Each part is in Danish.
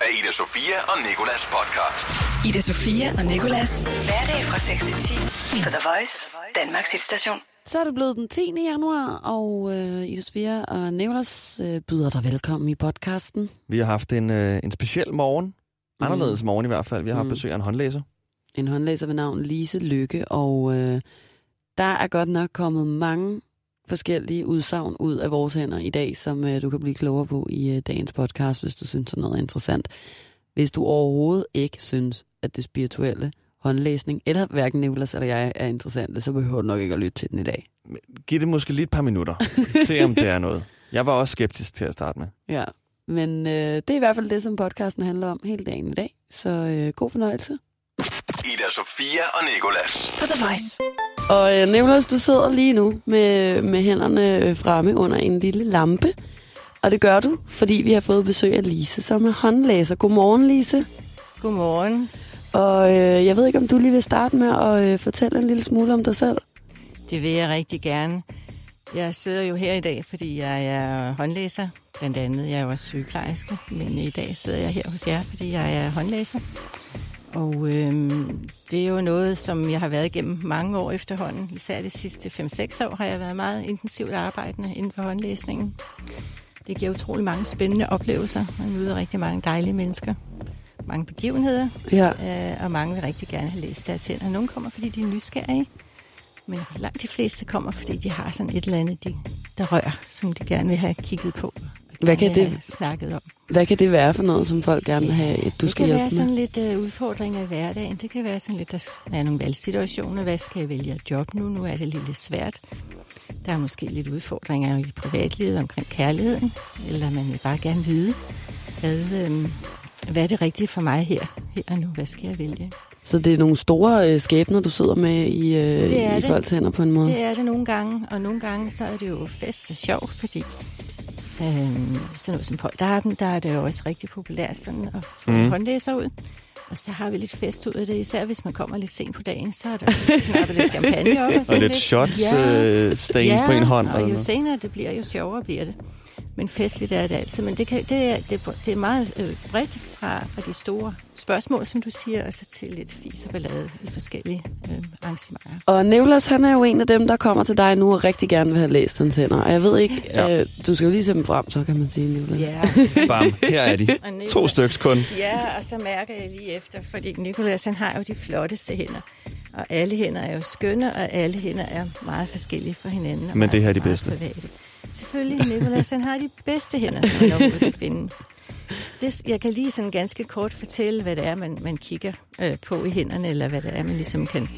af Ida Sofia og Nikolas podcast. Ida Sofia og Nikolas. Hverdag fra 6 til 10 på The Voice, Danmarks hitstation. Så er det blevet den 10. januar, og øh, Ida Sofia og Nicolas øh, byder dig velkommen i podcasten. Vi har haft en, øh, en speciel morgen. Anderledes morgen i hvert fald. Vi har haft Mm. besøg af en håndlæser. En håndlæser ved navn Lise Lykke, og øh, der er godt nok kommet mange forskellige udsagn ud af vores hænder i dag, som øh, du kan blive klogere på i øh, dagens podcast, hvis du synes, noget er interessant. Hvis du overhovedet ikke synes, at det spirituelle håndlæsning, eller hverken Nicolas eller jeg er interessante, så behøver du nok ikke at lytte til den i dag. Giv det måske lige et par minutter. Se om det er noget. Jeg var også skeptisk til at starte med. Ja, men øh, det er i hvert fald det, som podcasten handler om hele dagen i dag. Så øh, god fornøjelse. Ida Sofia og Nikolas. På The Voice. Og øh, Nicolas, du sidder lige nu med, med hænderne øh, fremme under en lille lampe. Og det gør du, fordi vi har fået besøg af Lise, som er håndlæser. Godmorgen, Lise. Godmorgen. Og øh, jeg ved ikke, om du lige vil starte med at øh, fortælle en lille smule om dig selv. Det vil jeg rigtig gerne. Jeg sidder jo her i dag, fordi jeg er håndlæser. Blandt andet, jeg er jo også sygeplejerske, men i dag sidder jeg her hos jer, fordi jeg er håndlæser. Og øhm, det er jo noget, som jeg har været igennem mange år efterhånden. Især de sidste 5-6 år har jeg været meget intensivt arbejdende inden for håndlæsningen. Det giver utrolig mange spændende oplevelser. Man møder rigtig mange dejlige mennesker. Mange begivenheder, Ja. øh, og mange vil rigtig gerne have læst deres hænder. Nogle kommer, fordi de er nysgerrige, men langt de fleste kommer, fordi de har sådan et eller andet, de, der rører, som de gerne vil have kigget på. Hvad kan det- snakket om. Hvad kan det være for noget, som folk gerne vil have, at du det skal kan hjælpe være med? sådan lidt uh, udfordringer i hverdagen. Det kan være sådan lidt, der er nogle valgsituationer. Hvad skal jeg vælge job nu? Nu er det lidt svært. Der er måske lidt udfordringer i privatlivet omkring kærligheden. Eller man vil bare gerne vide, hvad, øhm, hvad er det rigtige for mig her, her og nu? Hvad skal jeg vælge? Så det er nogle store øh, skæbner, du sidder med i, øh, Det er i det. folks hænder på en måde. Det er det nogle gange, og nogle gange så er det jo fest og sjovt, fordi øhm, sådan noget som polterappen, der er det jo også rigtig populært sådan at få mm. håndlæser ud. Og så har vi lidt fest ud af det, især hvis man kommer lidt sent på dagen, så er der knappet lidt champagne op. Og, Og sådan lidt shots øh, stains ja, på en hånd. og jo noget. senere det bliver, jo sjovere bliver det. Men festligt er det altid. Men det, kan, det, er, det, er- det er meget øh, bredt fra, fra de store spørgsmål, som du siger, og så til lidt fis og ballade i forskellige øh, arrangementer. Og Nicolas, han er jo en af dem, der kommer til dig nu og rigtig gerne vil have læst hans hænder. Og jeg ved ikke, Ja. øh, du skal jo lige se dem frem, så kan man sige, Nicolas. Ja, Bam, her er de. Nicolas- To stykker kun. Ja, og så mærker jeg lige efter, fordi Nikolas han har jo de flotteste hænder. Og alle hænder er jo skønne, og alle hænder er meget forskellige fra hinanden. og Men det her er de bedste. Private. Selvfølgelig, Nikolas han har de bedste hænder, som man overhovedet kan finde. Det, jeg kan lige sådan ganske kort fortælle, hvad det er, man, man kigger øh, på i hænderne, eller hvad det er, man ligesom kan,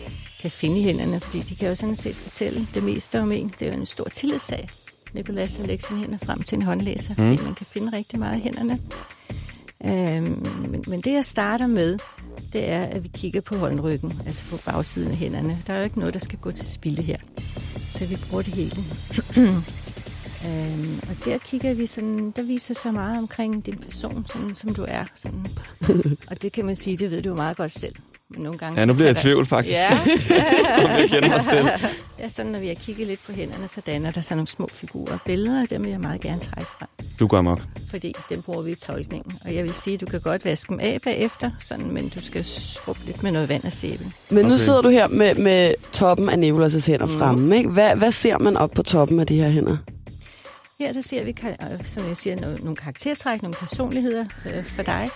kan finde i hænderne, fordi de kan jo sådan set fortælle det meste om en. Det er jo en stor tillidssag. Nikolas har lægge sine hænder frem til en håndlæser, mm. fordi man kan finde rigtig meget i hænderne. Øhm, men, men det jeg starter med, det er, at vi kigger på håndryggen, altså på bagsiden af hænderne. Der er jo ikke noget, der skal gå til spilde her. Så vi bruger det hele. øhm, og der kigger vi sådan, der viser sig meget omkring din person, sådan, som du er. Sådan. og det kan man sige, det ved du jo meget godt selv. Men nogle gange, Ja, nu bliver jeg i der- tvivl faktisk. Ja, Om jeg kender mig selv. er sådan, når vi har kigget lidt på hænderne, så danner der sig nogle små figurer og billeder, og dem vil jeg meget gerne trække frem Du går amok. fordi dem bruger vi i tolkningen. Og jeg vil sige, at du kan godt vaske dem af bagefter, sådan, men du skal skrubbe lidt med noget vand og sæbe. Men nu Okay. sidder du her med, med toppen af Nicolas' hænder mm. fremme. Ikke? Hvad, hvad ser man op på toppen af de her hænder? Her der ser vi, som jeg siger, nogle, karaktertræk, nogle personligheder øh, for dig,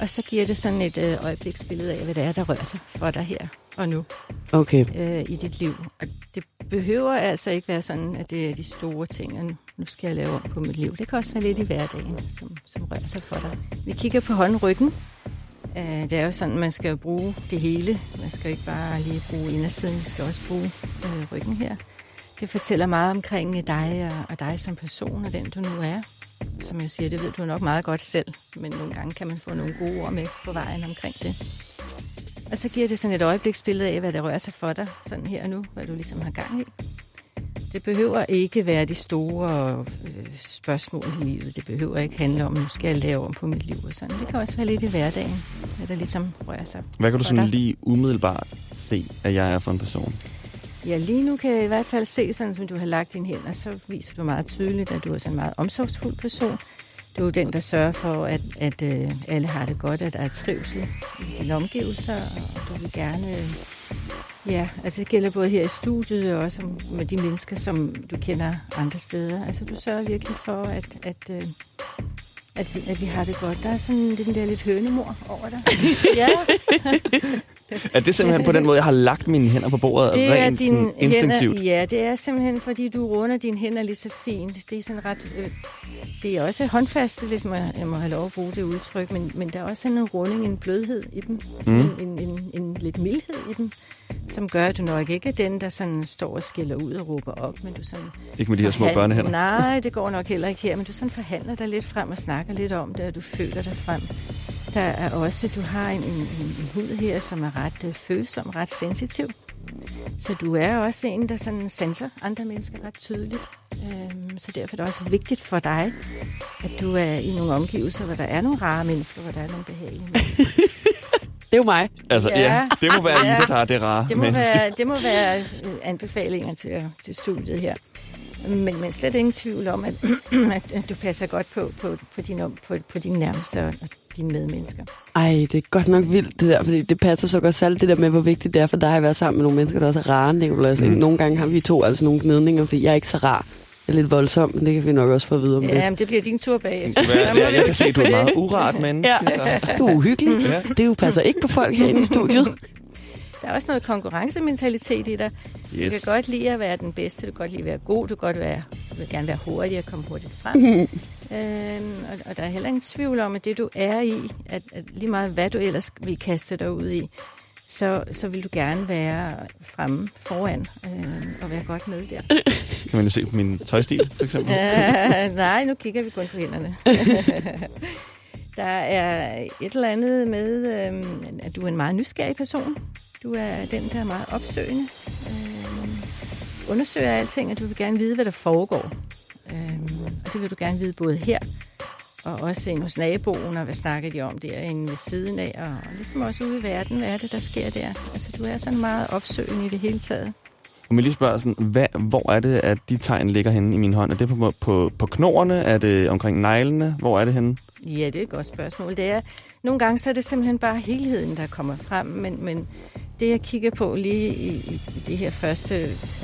og så giver det sådan et øh, øjebliksbillede af, hvad det er, der rører sig for dig her og nu Okay. øh, i dit liv. Og det behøver altså ikke være sådan, at det er de store ting, og nu skal jeg lave om på mit liv. Det kan også være lidt i hverdagen, som, som rører sig for dig. Vi kigger på håndryggen. Øh, det er jo sådan, man skal bruge det hele. Man skal ikke bare lige bruge indersiden, vi skal også bruge øh, ryggen her. Det fortæller meget omkring dig og, og dig som person og den, du nu er. Som jeg siger, det ved du nok meget godt selv, men nogle gange kan man få nogle gode ord med på vejen omkring det. Og så giver det sådan et øjebliksbillede af, hvad der rører sig for dig, sådan her og nu, hvad du ligesom har gang i. Det behøver ikke være de store øh, spørgsmål i livet. Det behøver ikke handle om, nu skal jeg lave om på mit liv. Og sådan. Det kan også være lidt i hverdagen, hvad der ligesom rører sig. Hvad kan du sådan dig. lige umiddelbart se, at jeg er for en person? Ja, lige nu kan jeg i hvert fald se, sådan som du har lagt dine hænder, så viser du meget tydeligt, at du er sådan en meget omsorgsfuld person. Du er den, der sørger for, at, at øh, alle har det godt, at der er trivsel i dine omgivelser, og du vil gerne... Øh, ja, altså det gælder både her i studiet og også med de mennesker, som du kender andre steder. Altså du sørger virkelig for, at, at, øh, at, vi, at vi har det godt. Der er sådan den der lidt hønemor over dig. ja, Er det simpelthen på den måde, jeg har lagt mine hænder på bordet det er rent dine sådan instinktivt? hænder. Ja, det er simpelthen, fordi du runder dine hænder lige så fint. Det er sådan ret... Øh, det er også håndfaste, hvis man, jeg må have lov at bruge det udtryk, men, men der er også sådan en runding, en blødhed i dem. Sådan Mm. en, en, en, en lidt mildhed i dem, som gør, at du nok ikke er den, der sådan står og skiller ud og råber op, men du sådan... Ikke med de her små børnehænder. Nej, det går nok heller ikke her, men du sådan forhandler dig lidt frem og snakker lidt om det, og du føler dig frem. Der er også, du har en, en, en, hud her, som er ret øh, følsom, ret sensitiv. Så du er også en, der sådan sanser andre mennesker ret tydeligt. Øhm, så derfor er det også vigtigt for dig, at du er i nogle omgivelser, hvor der er nogle rare mennesker, hvor der er nogle behagelige mennesker. Det er jo mig. Altså, ja. Ja. det må være Ja. Ida, der er det rare. Det må menneske. være, det må være øh, anbefalinger til, til studiet her. Men, men slet ingen tvivl om, at, at, du passer godt på, på, på, dine, på, på dine nærmeste og dine medmennesker. Ej, det er godt nok vildt det der, fordi det passer så godt særligt det der med, hvor vigtigt det er for dig at være sammen med nogle mennesker, der også er rare, Nicolás. Mm. Nogle gange har vi to altså nogle gnidninger, fordi jeg er ikke så rar. Jeg er lidt voldsom, men det kan vi nok også få at vide om Ja, lidt. men det bliver din tur bagefter. Det være- ja, jeg kan se, at du er et meget uret menneske. Ja. så- Du er uhyggelig. Ja. Det jo passer ikke på folk herinde i studiet. Der er også noget konkurrencementalitet i dig. Du Yes. kan godt lide at være den bedste, du kan godt lide at være god, du kan godt være, du vil gerne være hurtig og komme hurtigt frem. Øhm, og, og der er heller ingen tvivl om, at det du er i, at, at lige meget hvad du ellers vil kaste dig ud i, så, så vil du gerne være fremme foran øhm, og være godt med der. Kan man jo se på min tøjstil, for eksempel. Øh, nej, nu kigger vi kun på hænderne. der er et eller andet med, øhm, at du er en meget nysgerrig person. Du er den, der er meget opsøgende. Øhm, undersøger alting, og du vil gerne vide, hvad der foregår. Øhm, og det vil du gerne vide både her, og også ind hos naboen, og hvad snakker de om derinde ved siden af, og ligesom også ude i verden, hvad er det, der sker der. Altså, du er sådan meget opsøgende i det hele taget. Jeg lige spørger sådan, hvad, hvor er det, at de tegn ligger henne i min hånd? Er det på, på, på knorene? Er det omkring neglene? Hvor er det henne? Ja, det er et godt spørgsmål. Det er, nogle gange så er det simpelthen bare helheden, der kommer frem, men, men det jeg kigger på lige i, i, det her første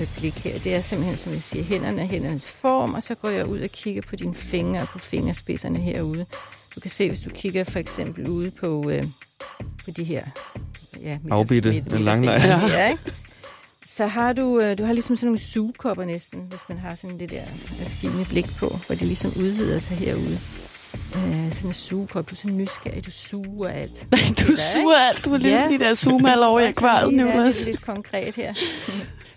øh, blik her, det er simpelthen, som jeg siger, hænderne, hændernes form, og så går jeg ud og kigger på dine fingre og på fingerspidserne herude. Du kan se, hvis du kigger for eksempel ude på, øh, på de her ja, midt- Afbidte, midt- en langnegl. midterfingre her, ikke? Så har du, øh, du har ligesom sådan nogle sugekopper næsten, hvis man har sådan det der øh, fine blik på, hvor det ligesom udvider sig herude. Øh, sådan en sugekop, du er sådan nysgerrig, du suger alt. Du suger alt. Du er lidt Ja. de der zoomal over i Og akvariet, lige være lidt, Nicolás. lidt konkret her.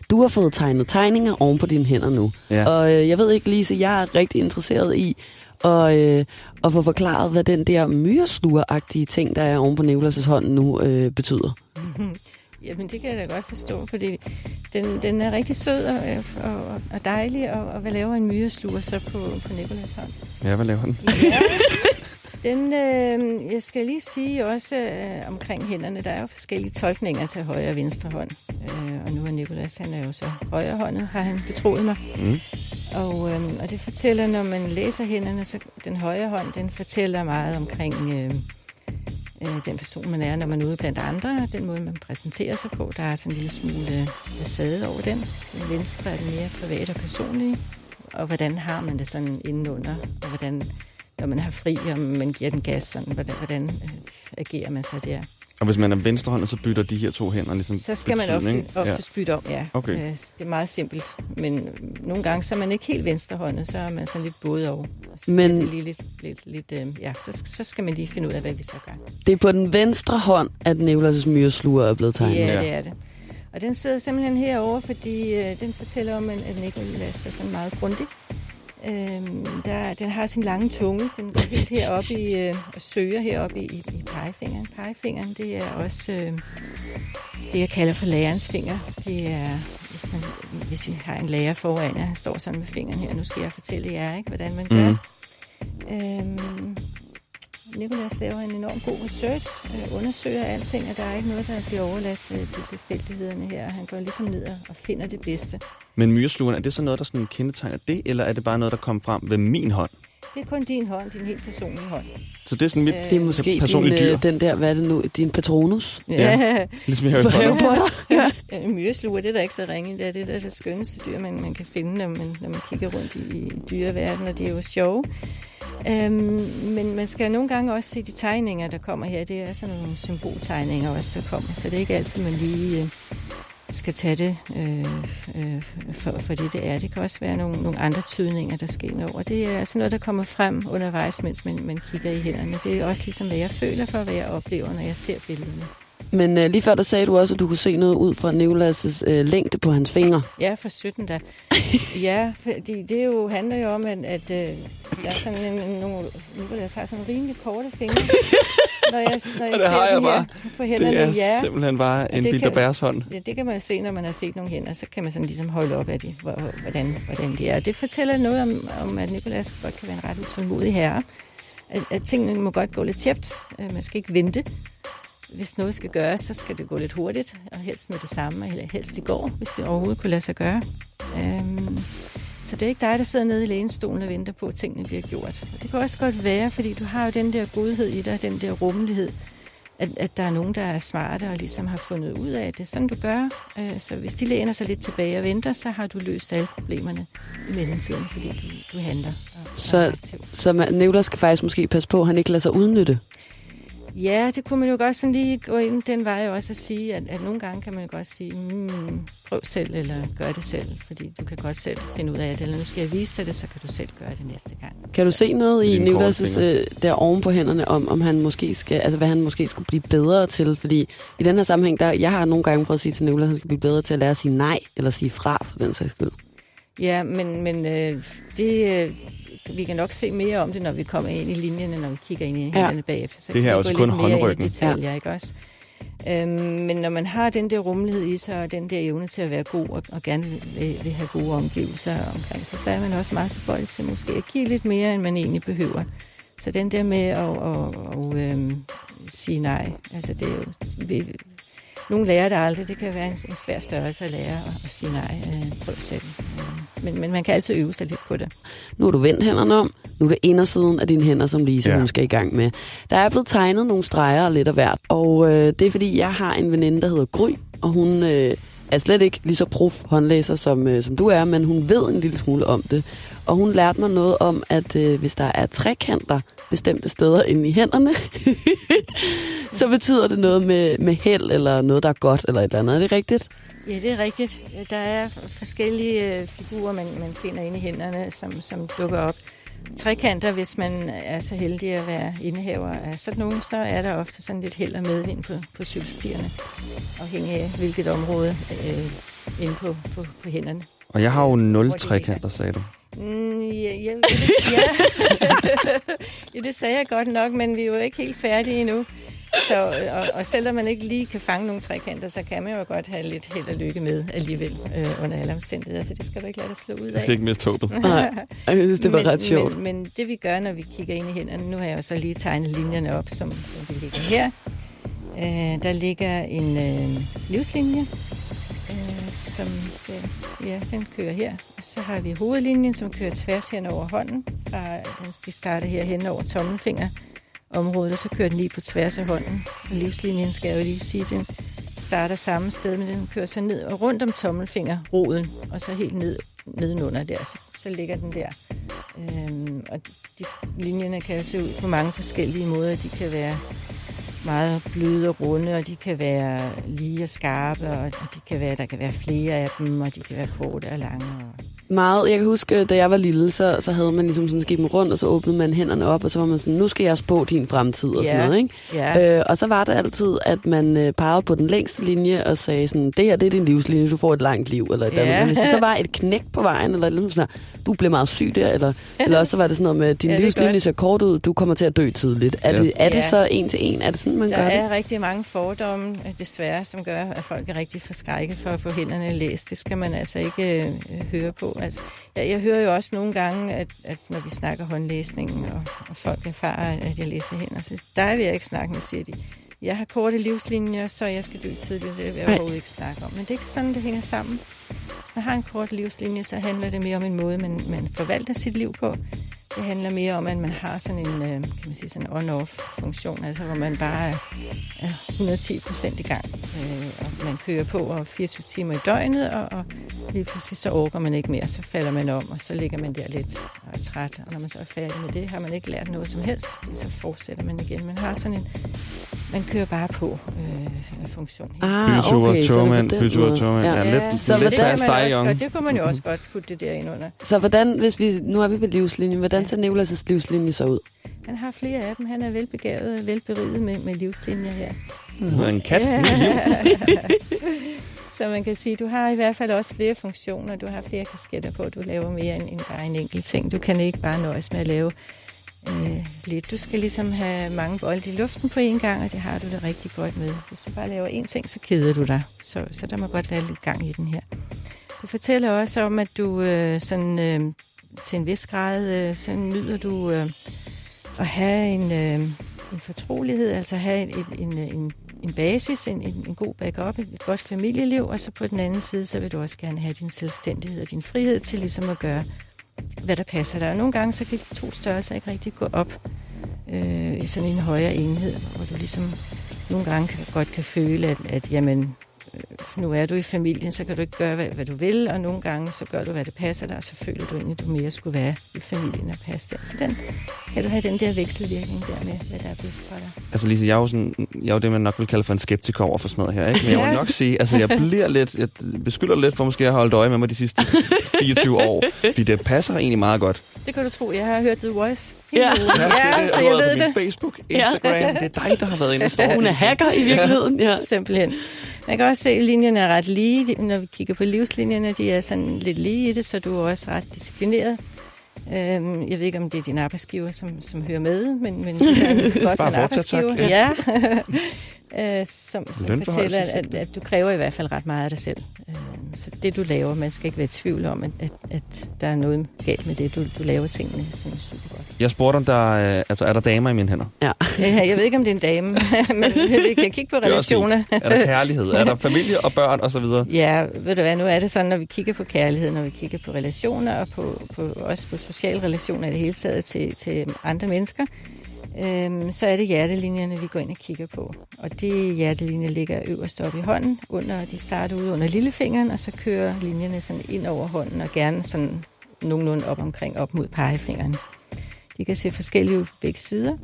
Du har fået tegnet tegninger oven på dine hænder nu. Ja. Og øh, jeg ved ikke, Lise, jeg er rigtig interesseret i at, øh, at få forklaret, hvad den der myreslugeragtige ting, der er oven på Nicolás' hånd nu, øh, betyder. Jamen, det kan jeg da godt forstå, fordi den, den er rigtig sød og, og, og dejlig, og, og hvad laver en myresluger så på, på Nikolas hånd? Ja, hvad laver den? Ja. Den, øh, jeg skal lige sige også øh, omkring hænderne, der er jo forskellige tolkninger til højre og venstre hånd. Øh, og nu er Nikolas, han er jo så højre håndet, har han betroet mig. Mm. Og, øh, og det fortæller, når man læser hænderne, så den højre hånd, den fortæller meget omkring øh, øh, den person, man er, når man er ude blandt andre, den måde, man præsenterer sig på. Der er sådan en lille smule facade over den. Den venstre er den mere private og personlige. Og hvordan har man det sådan indenunder, og hvordan, når man har fri, og man giver den gas, sådan, hvordan, hvordan øh, agerer man så der. Og hvis man er venstrehåndet, så bytter de her to hænder ligesom Så skal man ofte, ofte spytte om, ja. Okay. Øh, Det er meget simpelt. Men nogle gange, så er man ikke helt venstrehåndet, så er man sådan lidt både over. Men- det lige lidt, lidt, lidt øh, ja, så, så skal man lige finde ud af, hvad vi så gør. Det er på den venstre hånd, at Nicolás' myresluger er blevet tegnet. Ja, Ja. det er det. Og den sidder simpelthen herovre, fordi øh, den fortæller om, at Nikolas er sådan meget grundig. Øhm, der, den har sin lange tunge. Den går helt herop i, øh, og søger herop i, i, i pegefingeren. Pegefingeren, det er også øh, det, jeg kalder for lærerens finger. Det er, hvis, man, hvis vi har en lærer foran jer, han står sådan med fingeren her. Nu skal jeg fortælle jer, ikke, hvordan man gør. Mhm. Øhm, Nikolas laver en enorm god research, øh, undersøger alting, og der er ikke noget, der bliver overladt øh, til tilfældighederne her. Han går ligesom ned og- finder det bedste. Men myreslugeren, er det så noget, der sådan kendetegner det, eller er det bare noget, der kom frem ved min hånd? Det er kun din hånd, din helt personlige hånd. Så det er sådan mit Øh, Det er måske din, personlige dyr. øh, den der, hvad er det nu, din patronus? Ja. ligesom i Harry For Potter. Ja. Ja, myresluger, det er der ikke så ringe. Det er det, der er det skønneste dyr, man, man kan finde, når man, når man kigger rundt i, i dyreverdenen, og det er jo sjove. Øhm, men man skal nogle gange også se de tegninger, der kommer her. Det er sådan nogle symboltegninger også, der kommer. Så det er ikke altid, man lige øh, skal tage det øh, øh, for, for det, det er. Det kan også være nogle, nogle andre tydninger, der sker over. Det er altså noget, der kommer frem undervejs, mens man, man kigger i hænderne. Det er også ligesom, hvad jeg føler for, hvad jeg oplever, når jeg ser billederne. Men øh, lige før der sagde du også, at du kunne se noget ud fra Nicolas' øh, længde på hans fingre. Ja, for 17 da. ja, fordi det jo handler jo om, at, at øh, der er sådan en, en, nogle, Nicolas har sådan rimelig korte fingre. når jeg, når jeg det har ser jeg dem her bare. på hænderne, Det er ja. simpelthen bare en det Bilder kan- Bærs hånd. Ja, det kan man jo se, når man har set nogle hænder, så kan man sådan ligesom holde op af de, hvor- hvor- hvordan, hvordan de er. Det fortæller noget om, om at Nicolas godt kan være en ret utålmodig herre. At, at tingene må godt gå lidt tjept. Øh, Man skal ikke vente. Hvis noget skal gøres, så skal det gå lidt hurtigt, og helst med det samme, eller helst i går, hvis det overhovedet kunne lade sig gøre. Øhm, så det er ikke dig, der sidder nede i lænestolen og venter på, at tingene bliver gjort. Og det kan også godt være, fordi du har jo den der godhed i dig, den der rummelighed, at, at der er nogen, der er smarte og ligesom har fundet ud af, at det er sådan, du gør. Øh, Så hvis de læner sig lidt tilbage og venter, så har du løst alle problemerne i mellemtiden, fordi du, du handler. Og, Så-. Så man, skal faktisk måske passe på, at han ikke lader sig udnytte. Ja, det kunne man jo godt sådan lige gå ind den vej også at sige, at, at nogle gange kan man jo godt sige, mm, prøv selv, eller gør det selv, fordi du kan godt selv finde ud af det, eller nu skal jeg vise dig det, så kan du selv gøre det næste gang. Kan du så, se noget i Nicolas' øh, der oven på hænderne, om, om han måske skal, altså hvad han måske skulle blive bedre til? Fordi i den her sammenhæng, der, jeg har nogle gange prøvet at sige til Nicolas, at han skal blive bedre til at lære at sige nej, eller sige fra, for den sags skyld. Ja, men, men øh, det, øh, vi kan nok se mere om det, når vi kommer ind i linjerne, når vi kigger ind i hænderne bagefter. Så Det her kan er vi også kun håndryggen. Detaljer, ja. ikke også? Øhm, men når man har den der rummelighed i sig, og den der evne til at være god, og, og gerne vil, vil have gode omgivelser omkring sig, så er man også meget tilbøjelig til måske at give lidt mere, end man egentlig behøver. Så den der med at, at, at øhm, sige nej, altså det er jo... Vi, nogle lærer det aldrig. Det kan være en, en svær størrelse at lære at, at sige nej. Øh, prøv selv. Øh, men, men man kan altid øve sig lidt på det. Nu har du vendt hænderne om. Nu er det indersiden af dine hænder, som Lise Ja. nu skal i gang med. Der er blevet tegnet nogle streger lidt af hvert. Og øh, det er fordi, jeg har en veninde, der hedder Gry. Og hun øh, er slet ikke lige så prof håndlæser, som, øh, som du er. Men hun ved en lille smule om det. Og hun lærte mig noget om, at øh, hvis der er trekanter bestemte steder inde i hænderne, så betyder det noget med, med held, eller noget, der er godt, eller et eller andet. Er det rigtigt? Ja, det er rigtigt. Der er forskellige øh, figurer, man, man finder inde i hænderne, som, som dukker op. Trekanter, hvis man er så heldig at være indehaver af sådan nogle, så er der ofte sådan lidt held og medvind på, på cykelstierne, afhængig af hvilket område øh, inde på, på, på hænderne. Og jeg har jo nul trekanter, sagde du. Mm, ja, ja, ja. ja, det sagde jeg godt nok, men vi er jo ikke helt færdige endnu. Så, og, og selvom man ikke lige kan fange nogle trekanter, så kan man jo godt have lidt held og lykke med alligevel øh, under alle omstændigheder, så det skal du ikke lade dig slå ud Jeg af. skal ikke miste håbet. Nej, jeg synes, det var men, ret sjovt. Men, men det vi gør, når vi kigger ind i hænderne, nu har jeg jo så lige tegnet linjerne op, som, som de ligger her. Øh, der ligger en øh, livslinje, som skal, ja, den kører her. Og så har vi hovedlinjen, som kører tværs hen over hånden. Fra, den- de starter her hen over tommelfinger området, og så kører den lige på tværs af hånden. Og livslinjen skal jeg jo lige sige, den starter samme sted, men den kører så ned og rundt om tommelfingerroden, og så helt ned nedenunder der, så, så ligger den der. Øhm, og de, linjerne kan jo se ud på mange forskellige måder. De kan være meget bløde og runde, og de kan være lige og skarpe, og de kan være, der kan være flere af dem, og de kan være korte og lange. Meget. Jeg kan huske, da jeg var lille, så, så havde man ligesom sådan skibet rundt, og så åbnede man hænderne op, og så var man sådan, nu skal jeg spå din fremtid og sådan Ja. noget, ikke? ja, Øh, og så var det altid, at man øh, pegede på den længste linje og sagde sådan, det her det er din livslinje, du får et langt liv, eller et Ja. andet. Hvis så var et knæk på vejen, eller noget sådan, du blev meget syg der, eller, eller også så var det sådan noget med, din Ja, er livslinje ser kort ud, du kommer til at dø tidligt. Er, Ja. det, er det Ja. så en til en? Er det sådan, man Der gør er det? rigtig mange fordomme, desværre, som gør, at folk er rigtig forskrækket for at få hænderne læst. Det skal man altså ikke øh, høre på. Altså, jeg, jeg hører jo også nogle gange, at, at når vi snakker håndlæsning, og, og folk erfarer, at jeg læser hænder, så der vil jeg ikke snakke med, siger de. Jeg har korte livslinjer, så jeg skal dø tidligt. Det vil jeg overhovedet ikke snakke om. Men det er ikke sådan, det hænger sammen. Hvis man har en kort livslinje, så handler det mere om en måde, man, man forvalter sit liv på. Det handler mere om, at man har sådan en øh, kan man sige, sådan on-off-funktion, altså hvor man bare er, 110 procent i gang. Øh, og man kører på og 24 timer i døgnet, og, og lige pludselig så orker man ikke mere, så falder man om, og så ligger man der lidt og er træt. Og når man så er færdig med det, har man ikke lært noget som helst, så fortsætter man igen. Man har sådan en, man kører bare på øh, funktion. Ah, Byture, okay, så det togmand, byture, måde. togmand. Ja, Ja. lidt, Så lidt hvordan- fast også det kunne man jo også godt putte det der ind under. Så hvordan, hvis vi, nu er vi ved livslinjen, hvordan ser Nicolas' livslinje så ud? Han har flere af dem. Han er velbegavet og velberiget med, med livslinjer her. Er en kat med liv. Så man kan sige, du har i hvert fald også flere funktioner. Du har flere kasketter på. Du laver mere end, end bare en enkelt ting. Du kan ikke bare nøjes med at lave øh, lidt. Du skal ligesom have mange bolde i luften på en gang, og det har du det rigtig godt med. Hvis du bare laver én ting, så keder du dig. Så, så der må godt være lidt gang i den her. Du fortæller også om, at du øh, sådan, øh, til en vis grad øh, så nyder du øh, at have en, øh, en fortrolighed, altså have en, en, en, en basis, en, en, en god backup, et, et godt familieliv, og så på den anden side, så vil du også gerne have din selvstændighed og din frihed til ligesom at gøre, hvad der passer dig. Og nogle gange, så kan de to størrelser ikke rigtig gå op øh, i sådan en højere enhed, hvor du ligesom nogle gange kan, godt kan føle, at, at jamen, nu er du i familien, så kan du ikke gøre, hvad, hvad du vil, og nogle gange så gør du, hvad det passer dig, og så føler du egentlig, at du mere skulle være i familien og passe der. Så den, kan du have den der vekselvirkning der med, hvad der er bedst for dig. Altså Lise, jeg er jo, sådan, jeg er jo det, man nok vil kalde for en skeptiker over for sådan noget her, ikke? Men jeg må Ja. nok sige, altså jeg bliver lidt, jeg beskylder lidt for måske at holde øje med mig de sidste 24 år, fordi det passer egentlig meget godt. Det kan du tro. Jeg har hørt The Voice. Ja. Hele ugen. ja, så jeg ved på det. Facebook, Instagram, det er dig, der har været inde og. Hun er hacker i virkeligheden, ja. Simpelthen. Man kan også se, at linjerne er ret lige. Når vi kigger på livslinjerne, de er sådan lidt lige i det, så du er også ret disciplineret. Øhm, jeg ved ikke, om det er din arbejdsgiver, som, som hører med, men, men det er godt for en fortsæt, tak. arbejdsgiver. Ja. Øh, som, som fortæller, at, at, at du kræver i hvert fald ret meget af dig selv. Øhm, så det, du laver, man skal ikke være i tvivl om, at, at, at der er noget galt med det. Du, du laver tingene sådan super godt. Jeg spurgte, om der, øh, altså, er der damer i mine hænder? Ja, jeg ved ikke, om det er en dame, men vi kan kigge på er relationer. Er der kærlighed? Er der familie og børn og så videre? Ja, ved du hvad, nu er det sådan, når vi kigger på kærlighed, når vi kigger på relationer, og på, på, også på sociale relationer i det hele taget til, til andre mennesker, øhm, så er det hjertelinjerne, vi går ind og kigger på. Og de hjertelinjer ligger øverst oppe i hånden, under, de starter ude under lillefingeren, og så kører linjerne sådan ind over hånden, og gerne sådan nogenlunde op omkring, op mod pegefingeren. De kan se forskellige ud på begge sider.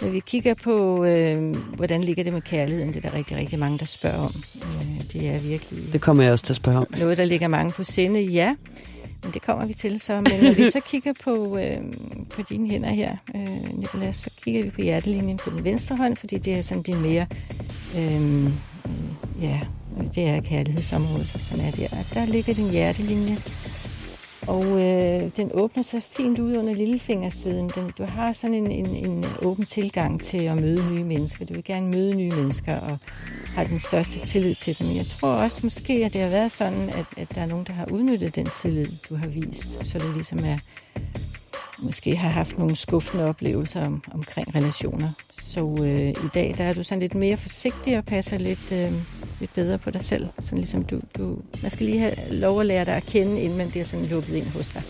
Når vi kigger på, øh, hvordan ligger det med kærligheden, det er der rigtig, rigtig mange, der spørger om. Øh, det er virkelig Det kommer jeg også til at spørge om. noget, der ligger mange på sinde, ja. Men det kommer vi til så. Men når vi så kigger på, øh, på dine hænder her, øh, Nicolas, så kigger vi på hjertelinjen på den venstre hånd, fordi det er sådan din mere, øh, ja, det er kærlighedsområdet, som er der. Og der ligger din hjertelinje, og øh, den åbner sig fint ud under lillefingersiden. Den, du har sådan en, en, en åben tilgang til at møde nye mennesker. Du vil gerne møde nye mennesker og har den største tillid til dem. Jeg tror også måske, at det har været sådan, at, at der er nogen, der har udnyttet den tillid, du har vist. Så det ligesom er, måske har haft nogle skuffende oplevelser om, omkring relationer. Så øh, i dag, der er du sådan lidt mere forsigtig og passer lidt, øh, lidt bedre på dig selv. Sådan ligesom du, du, man skal lige have lov at lære dig at kende, inden man bliver sådan lukket ind hos dig.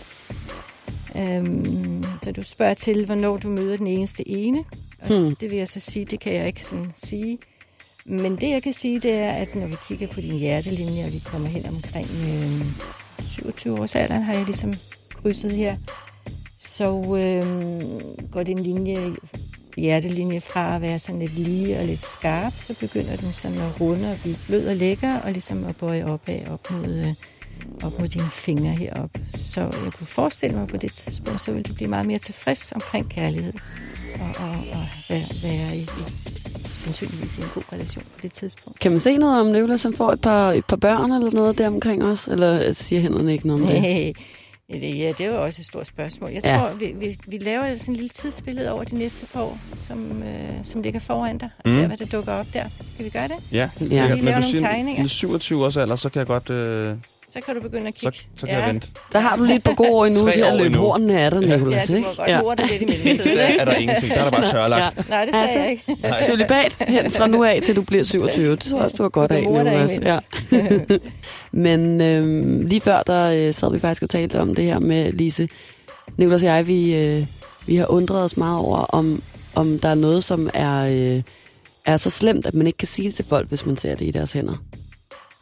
Øhm, så du spørger til, hvornår du møder den eneste ene. Og Hmm. det vil jeg så sige, det kan jeg ikke sådan sige. Men det jeg kan sige, det er, at når vi kigger på din hjertelinje, og vi kommer hen omkring øh, 27 års alderen, har jeg ligesom krydset her, så øh, går den linje, hjertelinje fra at være sådan lidt lige og lidt skarp, så begynder den sådan at runde og blive blød og lækker, og ligesom at bøje opad op mod, øh, op mod dine fingre heroppe. Så jeg kunne forestille mig på det tidspunkt, så vil du blive meget mere tilfreds omkring kærlighed, og, og, og være, være i, i, sandsynligvis i en god relation på det tidspunkt. Kan man se noget om Nicolas, som får et par, et par børn eller noget der omkring os? Eller siger hænderne ikke noget om det? Nej, det, ja, det er jo også et stort spørgsmål. Jeg Ja. tror, vi, vi, vi laver sådan en lille tidsbillede over de næste par år, som, øh, som ligger foran dig, og Mm. ser, hvad der dukker op der. Kan vi gøre det? Ja, Så Ja. skal vi Men lave du nogle siger, tegninger. med 27 års alder, så kan jeg godt... Øh, Så kan du begynde at så, kigge. så kan jeg vente. Der har du lige et par gode år endnu til at løbe hornene af dig, Ja. Ja, Nicolas. du må ikke? godt ja. lidt i mellemtiden, Der er der ingenting. Der er der bare tørlagt. Ja. Nej, det sagde Altså, jeg ikke. Celibat hen fra nu af til du bliver 27. Det tror jeg også, du har godt Du af, Nicolas. Ja. Men øhm, lige før, der øh, sad vi faktisk og talte om det her med, Lise, Nicolas og jeg, vi, øh, vi har undret os meget over, om, om der er noget, som er, øh, er så slemt, at man ikke kan sige det til folk, hvis man ser det i deres hænder.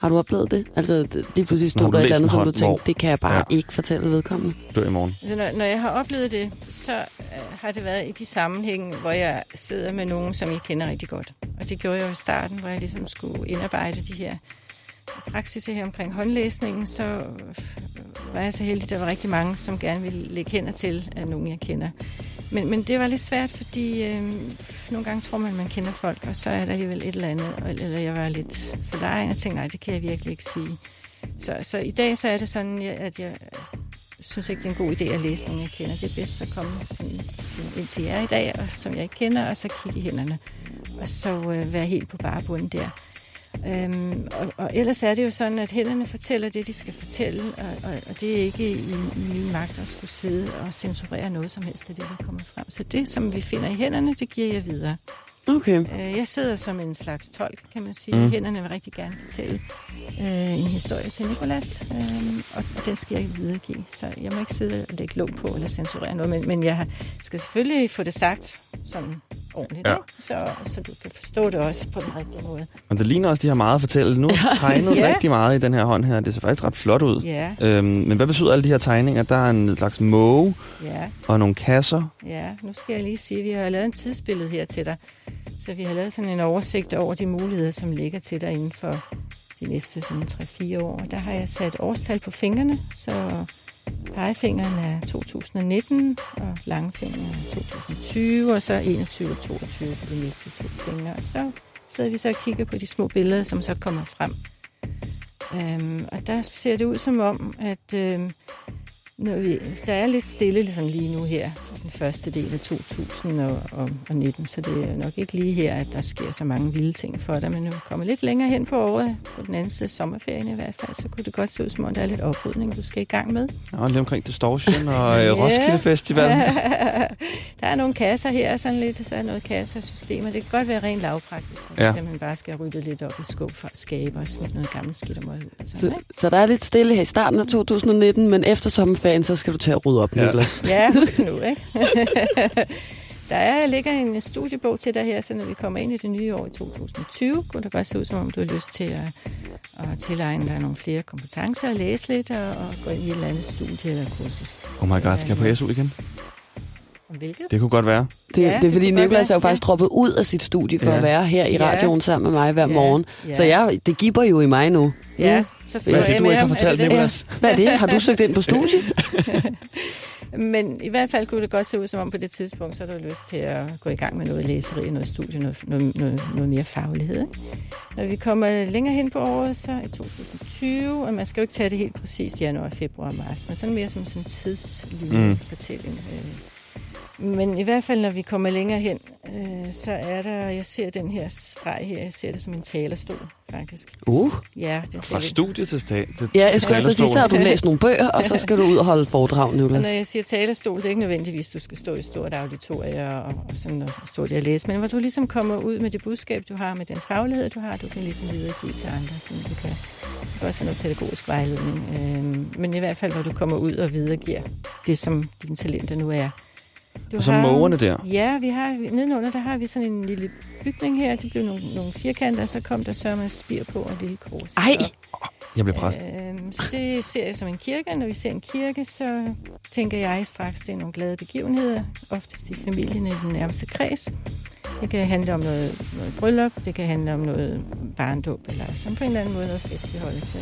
Har du oplevet det? Altså, det- lige pludselig stod der et eller andet, som du tænkte, hvor- det kan jeg bare Ja. ikke fortælle vedkommende. Dør i morgen. Altså, når, når jeg har oplevet det, så øh, har det været i de sammenhænge, hvor jeg sidder med nogen, som jeg kender rigtig godt. Og det gjorde jeg jo i starten, hvor jeg ligesom skulle indarbejde de her praksiser her omkring håndlæsningen, så øh, var jeg så heldig, at der var rigtig mange, som gerne ville lægge hænder til af nogen, jeg kender. Men, men det var lidt svært, fordi øh, nogle gange tror man, man kender folk, og så er der alligevel et eller andet, eller jeg var lidt for legen og tænkte, nej, det kan jeg virkelig ikke sige. Så, så i dag så er det sådan, jeg- at jeg synes ikke, det er en god idé at læse nogen, jeg kender. Det er bedst at komme sådan, sådan ind til jer i dag, og, som jeg ikke kender, og så kigge i hænderne. Og så øh, være helt på bare bunden der. Øhm, og, og ellers er det jo sådan, at hænderne fortæller det, de skal fortælle, og, og, og det er ikke i, i min magt at skulle sidde og censurere noget som helst af det, der kommer frem. Så det, som vi finder i hænderne, det giver jeg videre. Okay. Øh, Jeg sidder som en slags tolk, kan man sige. Mm. Hænderne vil rigtig gerne fortælle øh, en historie til Nikolas, øh, og, og den skal jeg ikke videregive. Så jeg må ikke sidde og lægge låg på eller censurere noget, men, men jeg skal selvfølgelig få det sagt sådan ordentligt, Ja. så, så du kan forstå det også på den rigtige måde. Men det ligner også, de har meget at fortælle. Nu er tegnet Ja. rigtig meget i den her hånd her. Det ser faktisk ret flot ud. Ja, Øhm, men hvad betyder alle de her tegninger? Der er en slags måge ja, og nogle kasser. ja. Nu skal jeg lige sige, at vi har lavet en tidsbillede her til dig. Så vi har lavet sådan en oversigt over de muligheder, som ligger til dig inden for de næste sådan 3-4 år. Der har jeg sat årstal på fingrene, så pegefingeren er 2019, og langfingeren er 2020, og så 21 og 22 på de næste to fingre. Og så sidder vi så og kigger på de små billeder, som så kommer frem. Øhm, og der ser det ud som om, at øhm, når vi, der er lidt stille ligesom lige nu her, den første del af 2019, så det er nok ikke lige her, at der sker så mange vilde ting for dig, men når vi kommer lidt længere hen på året, på den anden side af sommerferien i hvert fald, så kunne det godt se ud som om, der er lidt oprydning, du skal i gang med. Og lige omkring Distortion og Ja. yeah. Roskilde Festival. der er nogle kasser her, sådan lidt, så er noget kassersystemer. Det kan godt være rent lavpraktisk, at Ja. ja. simpelthen bare skal rydde lidt op i skub for at skabe og smide noget gammelt skidt og møg og Så, så der er lidt stille her i starten af 2019, men efter sommerferien, så skal du til at rydde op, Ja. Nicolas. Ja, husk nu, ikke? Der er, ligger en studiebog til dig her, så når vi kommer ind i det nye år i 2020, kunne det godt se ud, som om du har lyst til at, at tilegne dig nogle flere kompetencer, og læse lidt, og, og gå ind i et eller andet studie eller kursus. Oh my god, skal jeg på SU igen? Hvilket? Det kunne godt være. Det, Ja, det er det fordi, godt Nicolas er jo faktisk droppet ud af sit studie for Ja. at være her i Ja. radioen sammen med mig hver Ja. morgen. Ja. Så jeg, det giver jo i mig nu. Ja, Nu. så skal Hvad er det, du ikke har. Er fortalt, det det? Nicolas? Hvad er det? Har du søgt ind på studie? Men i hvert fald kunne det godt se ud, som om på det tidspunkt, så har du lyst til at gå i gang med noget læseri, noget studie, noget, noget, noget, noget mere faglighed. Ikke? Når vi kommer længere hen på året, så i 2020, og man skal jo ikke tage det helt præcis januar, februar, marts, men sådan mere som sådan en tidslinje Mm. mm. fortælling. Øh, Men i hvert fald, når vi kommer længere hen, øh, så er der, jeg ser den her streg her, jeg ser det som en talerstol, faktisk. Uh. Ja, det ser Fra studie til stat. Ja, jeg skulle også sige, så har du læst nogle bøger, og så skal du ud og holde foredrag, Nicolas. når jeg siger talerstol, det er ikke nødvendigvis, at du skal stå i et stort auditorium og, og sådan og stå der og læse, men hvor du ligesom kommer ud med det budskab, du har, med den faglighed, du har, du kan ligesom videregive til andre, så du kan, det kan også være noget pædagogisk vejledning, øhm, men i hvert fald, hvor du kommer ud og videregiver det, som dine talenter nu er. Du Og så mågerne der. Ja, vi har, nedenunder, der har vi sådan en lille bygning her, det blev nogle, nogle firkanter, og så kom der med spir på og en lille kors. Ej! Jeg blev præst. Øhm, så det ser jeg som en kirke. Når vi ser en kirke, så tænker jeg straks, det er nogle glade begivenheder, oftest i familien i den nærmeste kreds. Det kan handle om noget, noget bryllup, det kan handle om noget barndåb, eller sådan på en eller anden måde noget festligholdelse.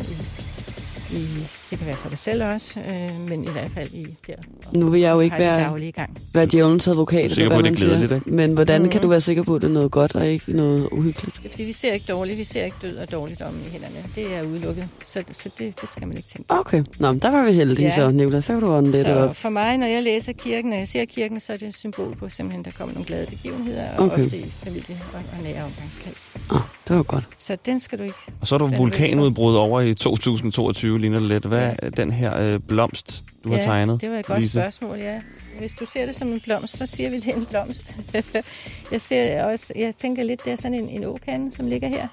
I, i, det kan være for dig selv også, øh, men i hvert fald i der. Nu vil jeg jo ikke være, gang. være djævelens advokat, eller på, hvad man er siger. Men hvordan Mhm. kan du være sikker på, at det er noget godt og ikke noget uhyggeligt? Det er fordi, vi ser ikke dårligt, vi ser ikke død og dårligdom i hænderne. Det er udelukket, så, så det, det skal man ikke tænke på. Okay, Nå, men der var vi heldige Ja. så, Nicolas. Så kan du ånde lidt Så op. for mig, når jeg læser kirken, når jeg ser kirken, så er det et symbol på simpelthen, der kommer nogle glade begivenheder, og Okay. ofte i familie og, og nære omgangskreds. Ah, det var godt. Så den skal du ikke... Og så er du vulkanudbrud over i 2022, ligner det lidt. Hvad er den her øh, blomst, du har ja, tegnet? det var et godt Lise? spørgsmål, ja. Hvis du ser det som en blomst, så siger vi, det er en blomst. jeg, ser også, jeg tænker lidt, det er sådan en, en åkande, som ligger her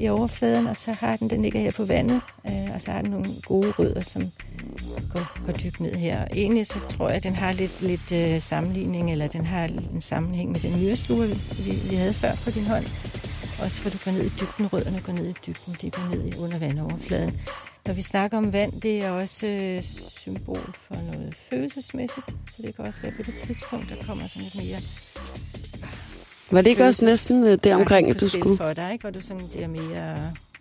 i overfladen, og så har den, den ligger her på vandet, øh, og så har den nogle gode rødder, som gå, gå dybt ned her. Og egentlig så tror jeg, at den har lidt, lidt øh, sammenligning, eller den har en sammenhæng med den myreslue, vi, vi havde før på din hånd. Også for du går ned i dybden, rødderne går ned i dybden, det går ned i under vandoverfladen. Når vi snakker om vand, det er også øh, symbol for noget følelsesmæssigt, så det kan også være på det tidspunkt, der kommer sådan lidt mere Var det ikke også næsten øh, deromkring, at på du skulle... for dig, ikke? hvor du sådan bliver mere,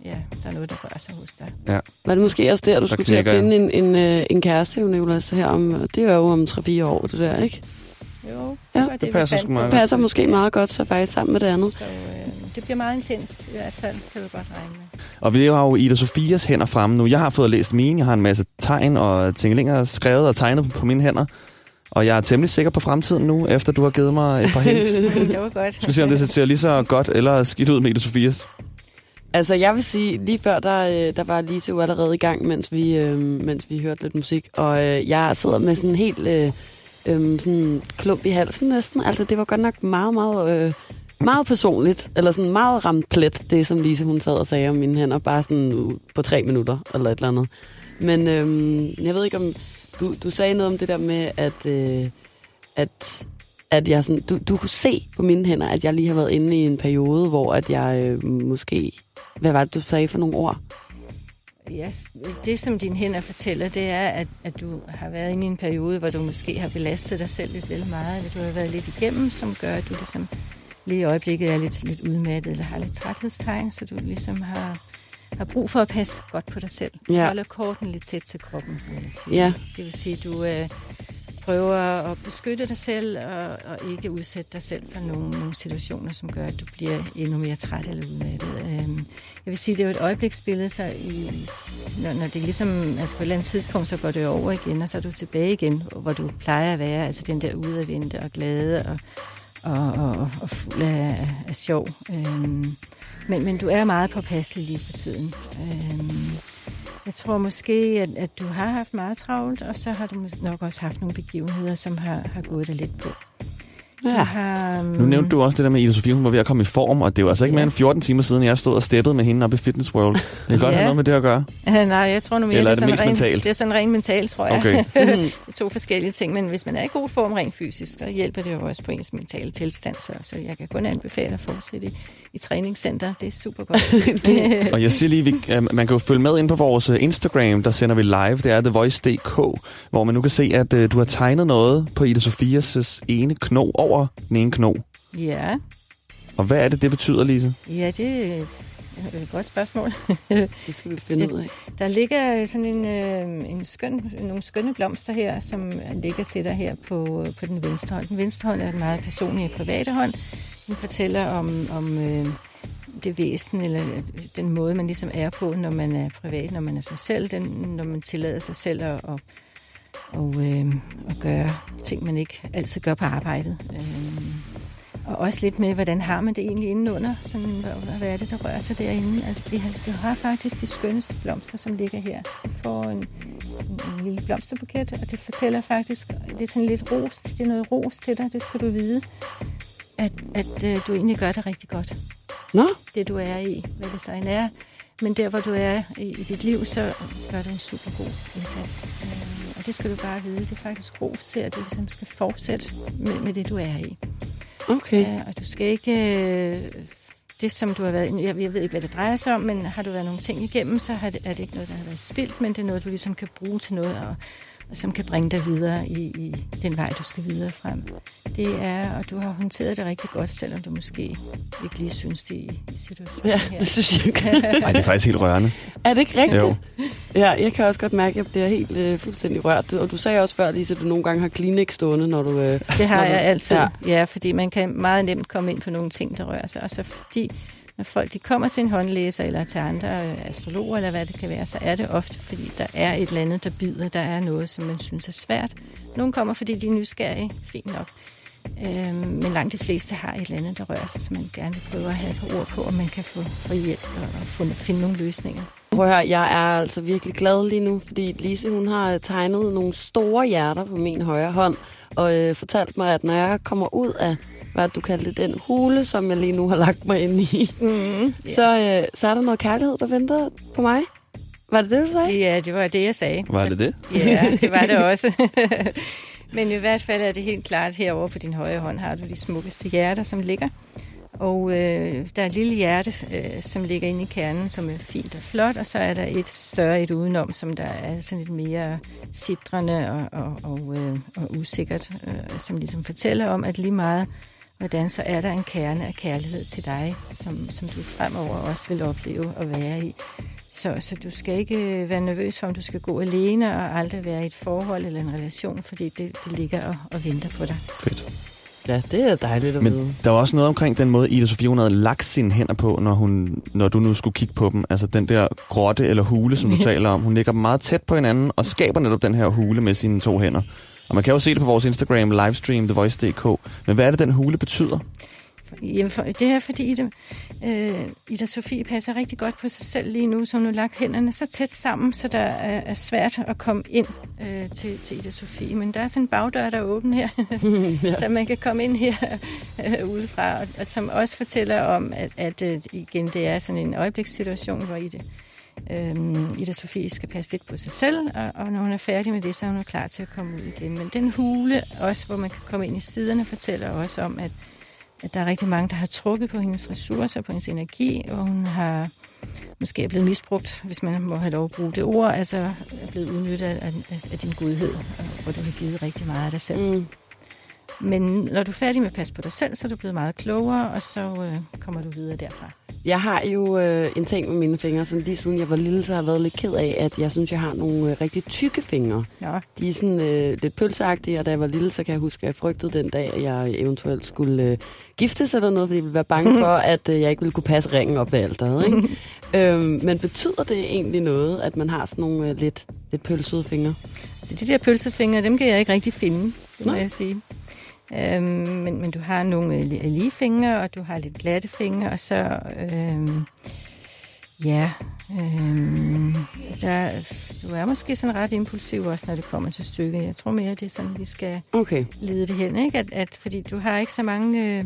ja, der er noget, der rører sig hos dig. Ja. Var det måske også der, du Så skulle til at finde en, en, øh, en kæreste, jo, Nicolas, her om... Det er jo om 3-4 år, det der, ikke? Jo, Ja, var det vi passer meget Det passer måske meget godt så faktisk sammen med det andet. Så øh, det bliver meget intenst, i hvert fald, kan du godt regne med. Og vi har jo Ida Sofias hænder fremme nu. Jeg har fået læst mine. Jeg har en masse tegn og tingelinger skrevet og tegnet på mine hænder. Og jeg er temmelig sikker på fremtiden nu, efter du har givet mig et par hints. det var godt. Skal vi se, om det ser lige så godt eller skidt ud med Ida Sofias. Altså, jeg vil sige, lige før, der, øh, der var Lise jo allerede i gang, mens vi, øh, mens vi hørte lidt musik. Og øh, jeg sidder med sådan en helt øh, øh, sådan klump i halsen næsten. Altså, det var godt nok meget, meget, øh, meget personligt. Eller sådan meget ramt plet, det som Lise hun sad og sagde om mine hænder. Bare sådan på tre minutter, eller et eller andet. Men øhm, jeg ved ikke om... Du, du sagde noget om det der med, at... Øh, at at jeg sådan, du, du kunne se på mine hænder, at jeg lige har været inde i en periode, hvor at jeg øh, måske... Hvad var det, du sagde for nogle ord? Ja, det, som dine hænder fortæller, det er, at, at du har været inde i en periode, hvor du måske har belastet dig selv lidt vel meget, eller du har været lidt igennem, som gør, at du ligesom lige i øjeblikket er lidt, lidt udmattet, eller har lidt træthedstegn, så du ligesom har, har brug for at passe godt på dig selv. Ja. Holde korten lidt tæt til kroppen, som jeg siger. Ja. Det vil sige, at du øh, prøver at beskytte dig selv, og, og ikke udsætte dig selv for nogle, nogle situationer, som gør, at du bliver endnu mere træt eller udmattet. Øhm, jeg vil sige, det er jo et øjebliksbillede, så i, når, når det ligesom, altså på et eller andet tidspunkt, så går det over igen, og så er du tilbage igen, hvor du plejer at være, altså den der udadvendte og glade og, og, og, og, fuld af, af sjov. Øhm, men, men du er meget påpasselig lige for tiden. Øhm, jeg tror måske, at, at du har haft meget travlt, og så har du nok også haft nogle begivenheder, som har, har gået dig lidt på. Ja. har, Nu nævnte du også det der med Ida Sofie, hun var ved at komme i form, og det var altså ikke mere end 14 timer siden, jeg stod og steppede med hende op i Fitness World. Det kan godt Ja. have noget med det at gøre. Nej, jeg tror nu mere, Eller er det, det er mest sådan mentalt? rent, det er sådan rent mentalt, tror jeg. Okay. det to forskellige ting, men hvis man er i god form rent fysisk, så hjælper det jo også på ens mentale tilstand, så, så jeg kan kun anbefale at fortsætte i, træningscenter. Det er super godt. Og jeg siger lige, vi, øh, man kan jo følge med ind på vores øh, Instagram, der sender vi live, det er TheVoice.dk, hvor man nu kan se, at øh, du har tegnet noget på Ida Sofias ene kno over den ene kno. ja, Og hvad er det, det betyder, Lise? ja, det er et godt spørgsmål. Det skal vi finde ud af. Der ligger sådan en, øh, en skøn, nogle skønne blomster her, som ligger til dig her på, på den venstre hånd. Den venstre hånd er den meget personlige private hånd. Den fortæller om, om øh, det væsen, eller den måde, man ligesom er på, når man er privat, når man er sig selv, den, når man tillader sig selv at, at, og, øh, at gøre ting, man ikke altid gør på arbejdet. Øh, og også lidt med, hvordan har man det egentlig indenunder? Sådan, hvad, hvad er det, der rører sig derinde? Altså, vi har, du har faktisk de skønneste blomster, som ligger her. Du får en, en, en lille blomsterbuket, og det fortæller faktisk, det er sådan lidt ros, det er noget ros til dig, det skal du vide, at, at øh, du egentlig gør det rigtig godt, Nå, det du er i, hvad det så end er. Men der, hvor du er i, i dit liv, så gør du en super god indsats. Øh, og det skal du bare vide, det er faktisk ros til, at du ligesom skal fortsætte med, med det, du er i okay. Ja, og du skal ikke... Øh, det, som du har været... Jeg, jeg ved ikke, hvad det drejer sig om, men har du været nogle ting igennem, så har det, er det ikke noget, der har været spildt, men det er noget, du ligesom kan bruge til noget, og, og som kan bringe dig videre i, i den vej, du skal videre frem. Det er, og du har håndteret det rigtig godt, selvom du måske ikke lige synes det i, situationen Ja, her. det synes jeg. Nej, det er faktisk helt rørende. Er det ikke rigtigt? Jo. Ja, jeg kan også godt mærke, at jeg bliver helt øh, fuldstændig rørt. Du- Og du sagde også før, Lise, at du nogle gange har Kleenex stående, når du... Øh, Det har når du- jeg altid. Ja. Ja. ja, fordi man kan meget nemt komme ind på nogle ting, der rører sig. Og så fordi, når folk de kommer til en håndlæser eller til andre øh, astrologer, eller hvad det kan være, så er det ofte, fordi der er et eller andet, der bider. Der er noget, som man synes er svært. Nogle kommer, fordi de er nysgerrige. Fint nok. Øhm, men langt de fleste har et eller andet, der rører sig, som man gerne vil prøve at have et par ord på, og man kan få, få hjælp og, og få, finde nogle løsninger. Prøv at høre, jeg er altså virkelig glad lige nu, fordi Lise, hun har tegnet nogle store hjerter på min højre hånd, og øh, fortalt mig, at når jeg kommer ud af, hvad du kaldte den hule, som jeg lige nu har lagt mig ind i, Mm, så, øh, så er der noget kærlighed, der venter på mig. Var det det, du sagde? Ja, det var det, jeg sagde. Var det det? Ja, det var det også. Men i hvert fald er det helt klart, herovre på din højre hånd har du de smukkeste hjerter, som ligger. Og øh, der er et lille hjerte, øh, som ligger inde i kernen, som er fint og flot, og så er der et større et udenom, som der er sådan lidt mere sidrende og, og, og, øh, og usikkert, øh, som ligesom fortæller om, at lige meget hvordan så er der en kerne af kærlighed til dig, som, som du fremover også vil opleve at være i. Så, så du skal ikke øh, være nervøs for, om du skal gå alene og aldrig være i et forhold eller en relation, fordi det, det ligger og, og venter på dig. Fedt. Ja, det er dejligt at vide. Men der var også noget omkring den måde, Ida Sofie hun havde lagt sine hænder på, når, hun, når du nu skulle kigge på dem. Altså den der grotte eller hule, som du taler om. Hun ligger meget tæt på hinanden og skaber netop den her hule med sine to hænder. Og man kan jo se det på vores Instagram livestream, TheVoice.dk. Men hvad er det, den hule betyder? Jamen, for, det er fordi, Ida, øh, Ida Sofie passer rigtig godt på sig selv lige nu, så hun har lagt hænderne så tæt sammen, så der er, er svært at komme ind øh, til, til Ida Sofie. Men der er sådan en bagdør, der er åben her, ja. så man kan komme ind her øh, udefra, og, og som også fortæller om, at, at øh, igen, det er sådan en øjeblikssituation, hvor Ida, øh, Ida Sofie skal passe lidt på sig selv, og, og når hun er færdig med det, så er hun klar til at komme ud igen. Men den hule, også hvor man kan komme ind i siderne, fortæller også om, at at der er rigtig mange, der har trukket på hendes ressourcer, på hendes energi, og hun har måske er blevet misbrugt, hvis man må have lov at bruge det ord, altså er blevet udnyttet af, af, af din godhed, hvor du har givet rigtig meget af dig selv. Mm. Men når du er færdig med at passe på dig selv, så er du blevet meget klogere, og så øh, kommer du videre derfra. Jeg har jo øh, en ting med mine fingre, som lige siden jeg var lille, så har jeg været lidt ked af, at jeg synes, jeg har nogle øh, rigtig tykke fingre. Ja. De er sådan øh, lidt pølseagtige, og da jeg var lille, så kan jeg huske, at jeg frygtede den dag, at jeg eventuelt skulle øh, giftes eller noget, fordi jeg ville være bange for, at øh, jeg ikke ville kunne passe ringen op ved alteret. Ikke? øhm, men betyder det egentlig noget, at man har sådan nogle øh, lidt, lidt pølsede fingre? Så de der pølsefingre, dem kan jeg ikke rigtig finde, det må Nej. jeg sige. Øhm, men, men du har nogle øh, li- lige fingre, og du har lidt glatte fingre, og så, øhm, ja, øhm, der, du er måske sådan ret impulsiv også, når det kommer til stykket. Jeg tror mere, det er sådan, vi skal Okay. lede det hen, ikke? At, at, fordi du har ikke så mange, øh,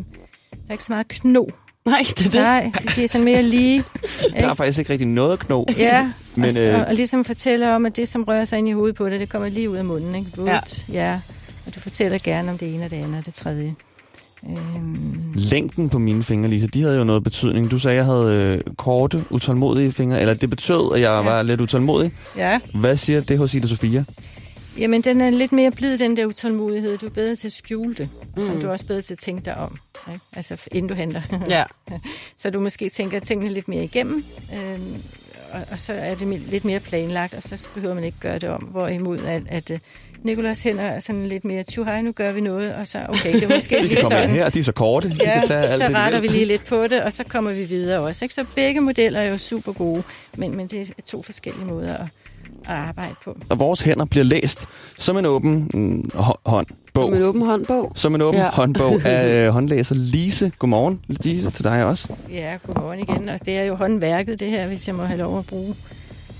der er ikke så meget kno. Nej, det er det. Nej, de er sådan mere lige. Der er faktisk ikke rigtig noget kno. Ja, Men, og, øh, og, ligesom fortæller om, at det, som rører sig ind i hovedet på dig, det kommer lige ud af munden. Ikke? Vut, ja. ja. Og du fortæller gerne om det ene og det andet og det tredje. Øhm, Længden på mine fingre, Lisa, de havde jo noget betydning. Du sagde, at jeg havde øh, korte, utålmodige fingre, eller det betød, at jeg ja. var lidt utålmodig. ja, Hvad siger det hos Ida Sofia? jamen den er lidt mere blid, den der utålmodighed. Du er bedre til at skjule det, mm. som du er også bedre til at tænke dig om. Ikke? Altså inden du henter. Ja. Så du måske tænker tingene lidt mere igennem, øhm, og, og så er det lidt mere planlagt, og så behøver man ikke gøre det om. Hvorimod at, at øh, Nikolas hænder er sådan lidt mere, hej, nu gør vi noget, og så, okay, det er måske I kan lige sådan. her, de er så korte. Ja, kan tage alt så det, retter I vi lige lidt på det, og så kommer vi videre også. Ikke? Så begge modeller er jo super gode, men, men det er to forskellige måder at, at arbejde på. Og vores hænder bliver læst som en åben mm, hå- hånd. Bog. Som en åben håndbog. Som en åben ja. Ja. håndbog af øh, håndlæser Lise. Godmorgen, Lise, til dig også. Ja, godmorgen igen. Og det er jo håndværket, det her, hvis jeg må have lov at bruge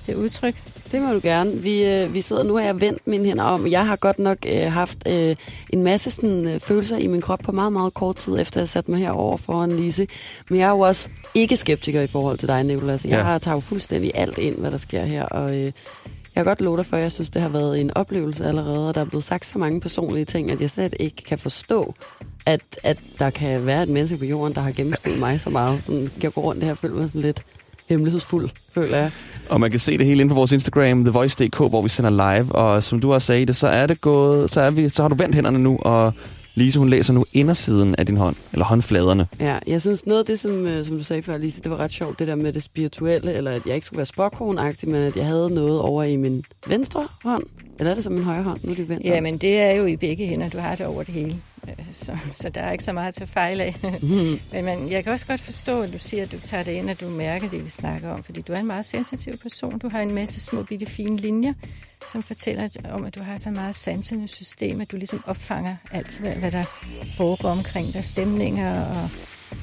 det udtryk. Det må du gerne. Vi, øh, vi sidder nu, og jeg vendt mine hænder om. Jeg har godt nok øh, haft øh, en masse sådan, øh, følelser i min krop på meget, meget kort tid, efter jeg satte mig herover foran Lise. Men jeg er jo også ikke skeptiker i forhold til dig, Nicolas. Jeg Ja. har taget fuldstændig alt ind, hvad der sker her, og øh, jeg kan godt love dig for, at jeg synes, det har været en oplevelse allerede, og der er blevet sagt så mange personlige ting, at jeg slet ikke kan forstå, at, at der kan være et menneske på jorden, der har gennemskuet mig så meget. Sådan, jeg går rundt her og føler mig sådan lidt hemmelighedsfuld, føler jeg. Og man kan se det hele inde på vores Instagram, TheVoice.dk, hvor vi sender live. Og som du også sagde det, så er det gået, så, er vi, så har du vendt hænderne nu, og Lise, hun læser nu indersiden af din hånd, eller håndfladerne. Ja, jeg synes noget af det, som, øh, som du sagde før, Lise, det var ret sjovt, det der med det spirituelle, eller at jeg ikke skulle være spokkonagtig, men at jeg havde noget over i min venstre hånd. Eller er det som min højre hånd? Nu er det venstre. Ja, men det er jo i begge hænder. Du har det over det hele. Øh, Så, så der er ikke så meget til fejl af. Mhm. men man, jeg kan også godt forstå, at du siger, at du tager det ind, og du mærker det, vi snakker om. Fordi du er en meget sensitiv person. Du har en masse små bitte fine linjer, som fortæller om, at du har så meget sansende system, at du ligesom opfanger alt, hvad, hvad der foregår omkring dig. Stemninger og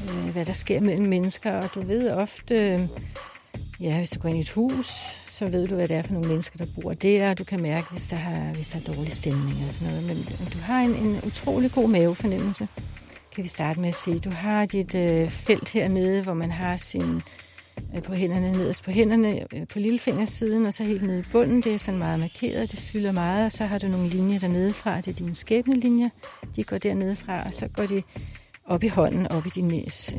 øh, hvad der sker mellem mennesker. Og du ved ofte... Øh, Ja, hvis du går ind i et hus, så ved du, hvad det er for nogle mennesker, der bor der, og du kan mærke, hvis der, har, hvis der er dårlig stemning og sådan noget. Men du har en, en utrolig god mavefornemmelse, kan vi starte med at sige. Du har dit øh, felt hernede, hvor man har sin øh, på hænderne, nederst på hænderne, øh, på lillefingersiden, og så helt nede i bunden. Det er sådan meget markeret, det fylder meget, og så har du nogle linjer dernede fra. Det er dine skæbnelinjer. De går dernede fra, og så går de op i hånden, op i din,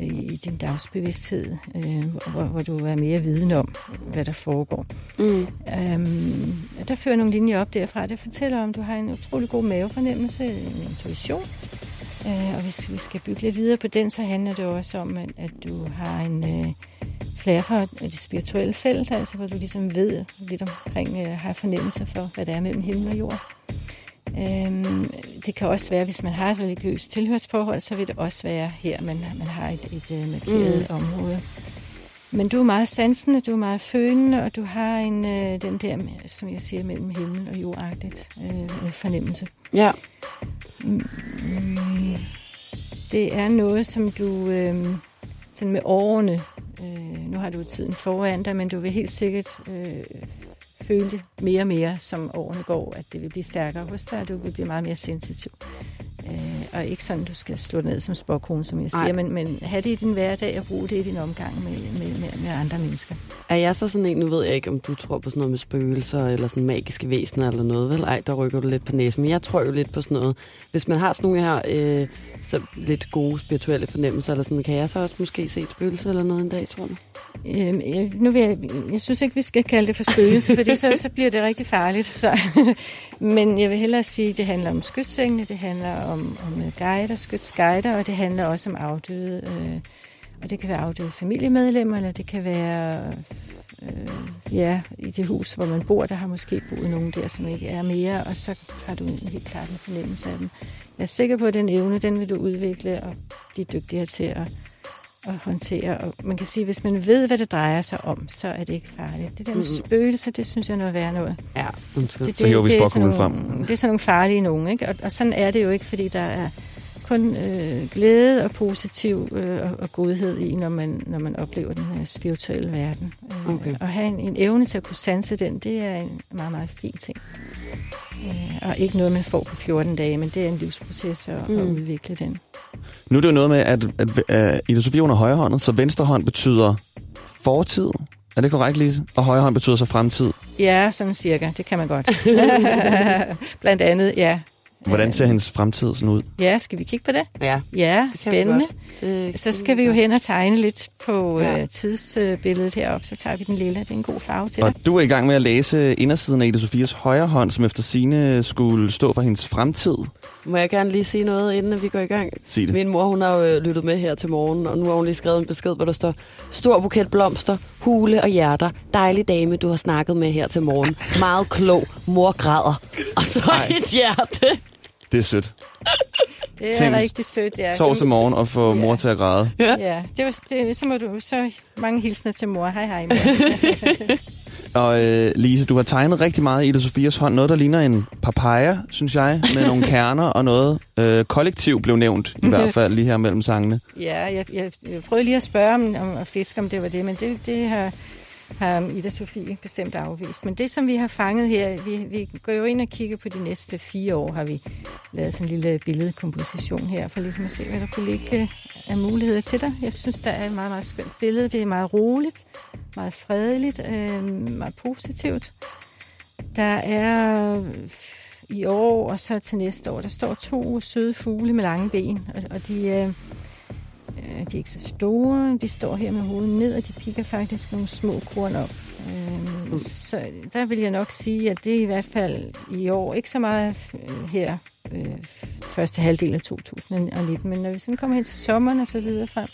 i din dagsbevidsthed, øh, hvor, hvor du er mere viden om, hvad der foregår. Mm. Øhm, der fører nogle linjer op derfra. Det fortæller om, at du har en utrolig god mavefornemmelse, en intuition. Øh, og hvis vi skal bygge lidt videre på den, så handler det også om, at, at du har en øh, flere fra det spirituelle felt, altså hvor du ligesom ved lidt omkring, øh, har fornemmelse for, hvad der er mellem himmel og jord. Øhm, det kan også være, hvis man har et religiøst tilhørsforhold, så vil det også være her, man, man har et, et, et markeret mm. område. Men du er meget sansende, du er meget følende, og du har en, øh, den der, som jeg siger, mellem himmel og jordagtigt øh, fornemmelse. Ja. Mm, det er noget, som du øh, sådan med årene, øh, nu har du tiden foran dig, men du vil helt sikkert øh, føle det mere og mere, som årene går, at det vil blive stærkere hos dig, og du vil blive meget mere sensitiv. Øh, og ikke sådan, du skal slå ned som spåkone, som jeg siger, men, men have det i din hverdag og bruge det i din omgang med, med, med, med andre mennesker. Er jeg så sådan en, nu ved jeg ikke, om du tror på sådan noget med spøgelser, eller sådan magiske væsener eller noget, vel? Ej, der rykker du lidt på næsen. Men jeg tror jo lidt på sådan noget. Hvis man har sådan nogle her øh, så lidt gode spirituelle fornemmelser, eller sådan, kan jeg så også måske se et spøgelse eller noget en dag, tror du? Øhm, jeg, nu vil jeg, jeg synes ikke, vi skal kalde det for spøgelse, for så, så bliver det rigtig farligt. Så. Men jeg vil hellere sige, at det handler om skytsengene, det handler om, om øh, guider, skytsguider, og det handler også om afdøde. Øh, og det kan være afdøde familiemedlemmer, eller det kan være øh, ja, i det hus, hvor man bor, der har måske boet nogen der, som ikke er mere, og så har du en helt klart en fornemmelse af dem. Jeg er sikker på, at den evne, den vil du udvikle og blive dygtigere til at at håndtere. Og man kan sige, at hvis man ved, hvad det drejer sig om, så er det ikke farligt. Det der med spøgelser, det synes jeg er noget værd noget. Ja, undskyld. Det, Så hiver vi det er sådan frem. Det er sådan nogle farlige nogen, ikke? Og, og sådan er det jo ikke, fordi der er kun øh, glæde og positiv øh, og, og godhed i, når man, når man oplever den her spirituelle verden. Øh, Okay. Og have en, en evne til at kunne sanse den, det er en meget, meget fin ting. Øh, og ikke noget, man får på 14 dage, men det er en livsproces at, mm. at udvikle den. Nu er det jo noget med, at, at, at Ida Sofie hun er højrehåndet, så venstre hånd betyder fortid. Er det korrekt, Lise? Og højre hånd betyder så fremtid. Ja, sådan cirka. Det kan man godt. Blandt andet, ja. Hvordan ser hendes fremtid sådan ud? Ja, skal vi kigge på det? Ja, Ja, det kan vi spændende. Det, Så skal vi jo hen og tegne lidt på Ja. ja. tidsbilledet heroppe. Så tager vi den lille. Det er en god farve til dig. Og du er i gang med at læse indersiden af Ida Sofias højre hånd, som efter sine skulle stå for hendes fremtid. Må jeg gerne lige sige noget, inden vi går i gang? Sig det. Min mor, hun har jo øh, lyttet med her til morgen, og nu har hun lige skrevet en besked, hvor der står, stor buket blomster, hule og hjerter, dejlig dame, du har snakket med her til morgen, meget klog, mor græder, og så Ej. et hjerte. Det er sødt. Det er Tænk, rigtig sødt, ja. Sov til morgen og få Ja. mor til at græde. Ja, det var, det, så må du så mange hilsner til mor. Hej, hej. Mor. Og øh, Lise, du har tegnet rigtig meget i Ida Sofias hånd. Noget, der ligner en papaya, synes jeg, med nogle kerner og noget. Øh, kollektiv blev nævnt, i hvert fald lige her mellem sangene. Ja, jeg, jeg, jeg prøvede lige at spørge om, om at fiske, om det var det, men det, det har, har Ida Sofie bestemt afvist. Men det, som vi har fanget her, vi, vi går jo ind og kigger på de næste fire år, har vi lavet sådan en lille billedkomposition her, for ligesom at se, hvad der kunne ligge øh, af muligheder til dig. Jeg synes, der er et meget, meget skønt billede. Det er meget roligt, meget fredeligt, øh, meget positivt. Der er øh, i år og så til næste år, der står to søde fugle med lange ben, og, og de, øh, øh, de er ikke så store. De står her med hovedet ned, og de pikker faktisk nogle små korn op. Øh, så der vil jeg nok sige, at det er i hvert fald i år ikke så meget øh, her øh, første halvdel af 2019, men når vi sådan kommer hen til sommeren og så videre frem,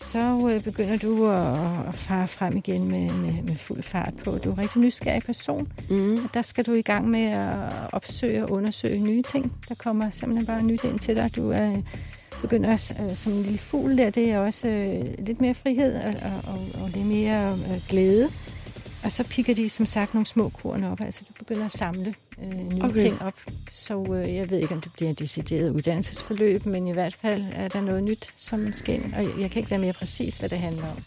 så øh, begynder du at, at fare frem igen med, med, med fuld fart på. Du er en rigtig nysgerrig person, Mm. og der skal du i gang med at opsøge og undersøge nye ting. Der kommer simpelthen bare nyt ind til dig. Du er begynder at, øh, som en lille fugl der, det er også øh, lidt mere frihed og, og, og, og lidt mere øh, glæde. Og så pikker de som sagt nogle små korn op, altså du begynder at samle øh, nye Okay. ting op. Så øh, jeg ved ikke, om det bliver en decideret uddannelsesforløb, men i hvert fald er der noget nyt, som skal ind. Og jeg, jeg kan ikke være mere præcis, hvad det handler om.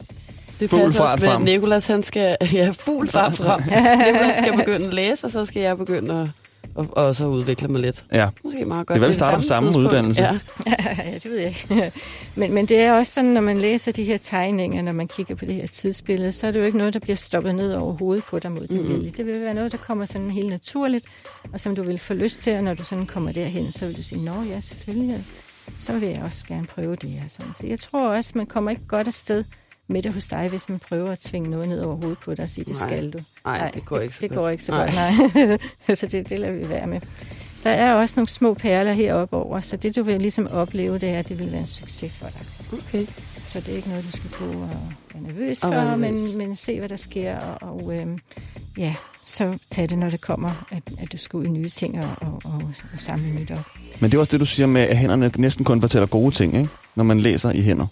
Det Fugl fart også frem. Nikolas, han skal... Ja, fugl fart frem. Nikolas skal begynde at læse, og så skal jeg begynde at og, og så udvikler mig lidt. Ja. Måske meget godt. Det er vel starte på samme tidspunkt. uddannelse. Ja. ja, det ved jeg ikke. Men, men det er også sådan, når man læser de her tegninger, når man kigger på det her tidsbillede, så er det jo ikke noget, der bliver stoppet ned over hovedet på dig mod din Mhm. vilje. Det vil være noget, der kommer sådan helt naturligt, og som du vil få lyst til, og når du sådan kommer derhen, så vil du sige, nå ja, selvfølgelig, så vil jeg også gerne prøve det her. Sådan. For jeg tror også, man kommer ikke godt afsted med det hos dig, hvis man prøver at tvinge noget ned over hovedet på dig og sige, det Nej. skal du. Nej, det går ikke så det godt. går ikke så Nej. godt, nej. så det, det lader vi være med. Der er også nogle små perler heroppe over, så det du vil ligesom opleve, det er, at det vil være en succes for dig. Okay. Så det er ikke noget, du skal gå og være nervøs Og for, være nervøs. men, men se, hvad der sker, og, og øhm, ja, så tag det, når det kommer, at, at du skal ud i nye ting og, og, og, og samle nyt op. Men det er også det, du siger med, at hænderne næsten kun fortæller gode ting, ikke? når man læser i hænder.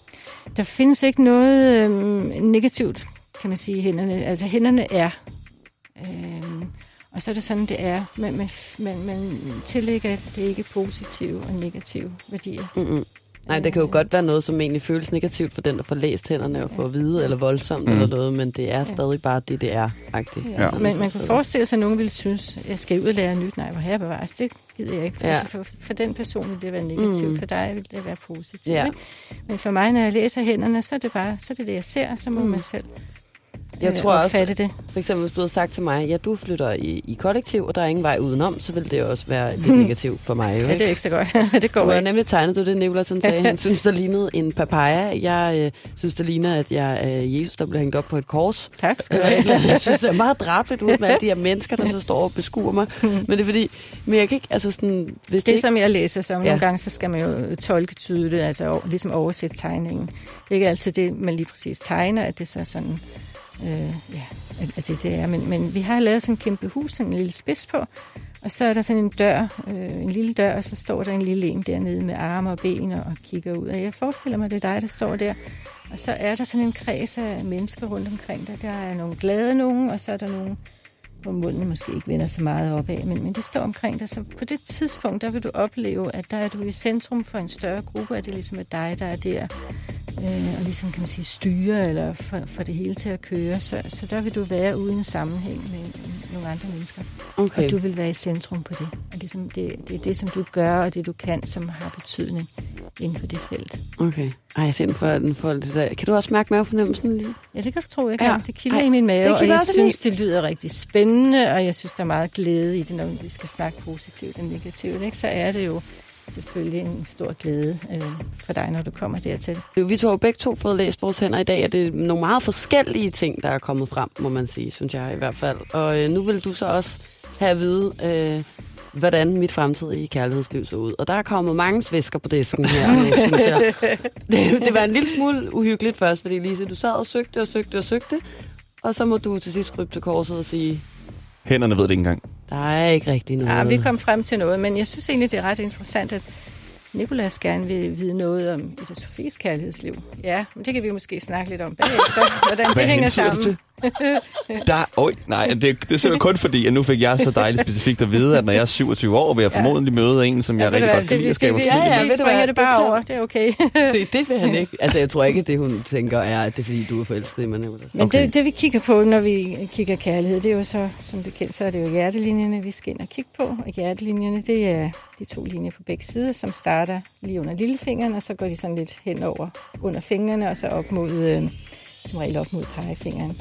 Der findes ikke noget øh, negativt, kan man sige, i hænderne. Altså, hænderne er. Øh, og så er det sådan, det er. Men man, man, man tillægger det ikke positive og negative værdier. Mm-hmm. Nej, det kan jo godt være noget, som egentlig føles negativt for den, der får læst hænderne og får at vide, eller voldsomt Mm. eller noget, men det er stadig bare det, det er. -agtigt. Ja. Men man kan forestille sig, at nogen ville synes, at jeg skal ud og lære nyt. Nej, hvor her bevares. Det gider jeg ikke. For, Ja. altså for, for den person vil det være negativt. Mm. For dig vil det være positivt. Ja. Ikke? Men for mig, når jeg læser hænderne, så er det bare så er det, det, jeg ser, og så må mm. man selv Jeg øh, tror også, opfatte det. for eksempel hvis du havde sagt til mig, ja, du flytter i, i kollektiv, og der er ingen vej udenom, så vil det også være lidt negativt for mig. Jo, Ja, det er ikke så godt. det går Du har nemlig tegnet du det, Nicolas han sagde. Han synes, der lignede en papaya. Jeg øh, synes, det ligner, at jeg er Jesus, der bliver hængt op på et kors. Tak skal du andet. have. Jeg synes, det er meget drabeligt ud med alle de her mennesker, der så står og beskuer mig. Men det er fordi, men jeg kan ikke, altså sådan, hvis det, Det, ikke... som jeg læser, så Ja. nogle gange, så skal man jo tolke tydeligt, altså ligesom oversætte tegningen. Det er ikke altid det, man lige præcis tegner, at det så sådan, øh, ja, at, det det er. Men, men vi har lavet sådan en kæmpe hus, sådan en lille spids på, og så er der sådan en dør, øh, en lille dør, og så står der en lille en dernede med arme og ben og kigger ud. Og jeg forestiller mig, det er dig, der står der. Og så er der sådan en kreds af mennesker rundt omkring dig. Der er nogle glade nogen, og så er der nogle, hvor munden måske ikke vender så meget opad, men, men det står omkring dig. Så på det tidspunkt, der vil du opleve, at der er du i centrum for en større gruppe, ligesom, at det ligesom er dig, der er der, øh, og ligesom kan man sige styre, eller for, for det hele til at køre. Så, så der vil du være uden sammenhæng med nogle andre mennesker. Okay. Og du vil være i centrum på det. Og ligesom det, det er det, som du gør, og det du kan, som har betydning inden for det felt. Okay. Ej, jeg den for, den for det der. Kan du også mærke mavefornemmelsen lige? Ja, det kan du tro, jeg kan. Ja. Det kilder Ej, i min mave, det og jeg synes, det lyder rigtig spændende, og jeg synes, der er meget glæde i det, når vi skal snakke positivt og negativt. Ikke? Så er det jo selvfølgelig en stor glæde øh, for dig, når du kommer dertil. Vi to har jo begge to fået læst vores hænder i dag, og det er nogle meget forskellige ting, der er kommet frem, må man sige, synes jeg i hvert fald. Og øh, nu vil du så også have at vide, øh, hvordan mit fremtidige kærlighedsliv så ud. Og der er kommet mange svæsker på disken her, synes jeg. Det, det var en lille smule uhyggeligt først, fordi Lise, du sad og søgte og søgte og søgte, og så må du til sidst krybe til korset og sige, Hænderne ved det ikke engang. der er ikke rigtig noget. Ja, vi kom frem til noget, men jeg synes egentlig, det er ret interessant, at Nikolas gerne vil vide noget om Ida Sofies kærlighedsliv. Ja, men det kan vi jo måske snakke lidt om bagefter, hvordan det Hvad hænger sammen. Der, øj, nej, det, det er simpelthen kun fordi, at nu fik jeg så dejligt specifikt at vide, at når jeg er 27 år, vil jeg Ja. formodentlig møde en, som jeg ved rigtig du godt kan det, lide at skabe familie ja, ja, vi ved du hvad, springer det bare det over, det er okay. Se, det vil han ikke. Altså, jeg tror ikke, at det, hun tænker, er, at det er, fordi du er forelsket i mig. Men okay. det, det vi kigger på, når vi kigger kærlighed, det er jo så, som bekendt, så er det jo hjertelinjerne, vi skal ind og kigge på. Og hjertelinjerne, det er de to linjer på begge sider, som starter lige under lillefingeren, og så går de sådan lidt hen over under fingrene, og så op mod, øh, som regel op mod pegefingeren.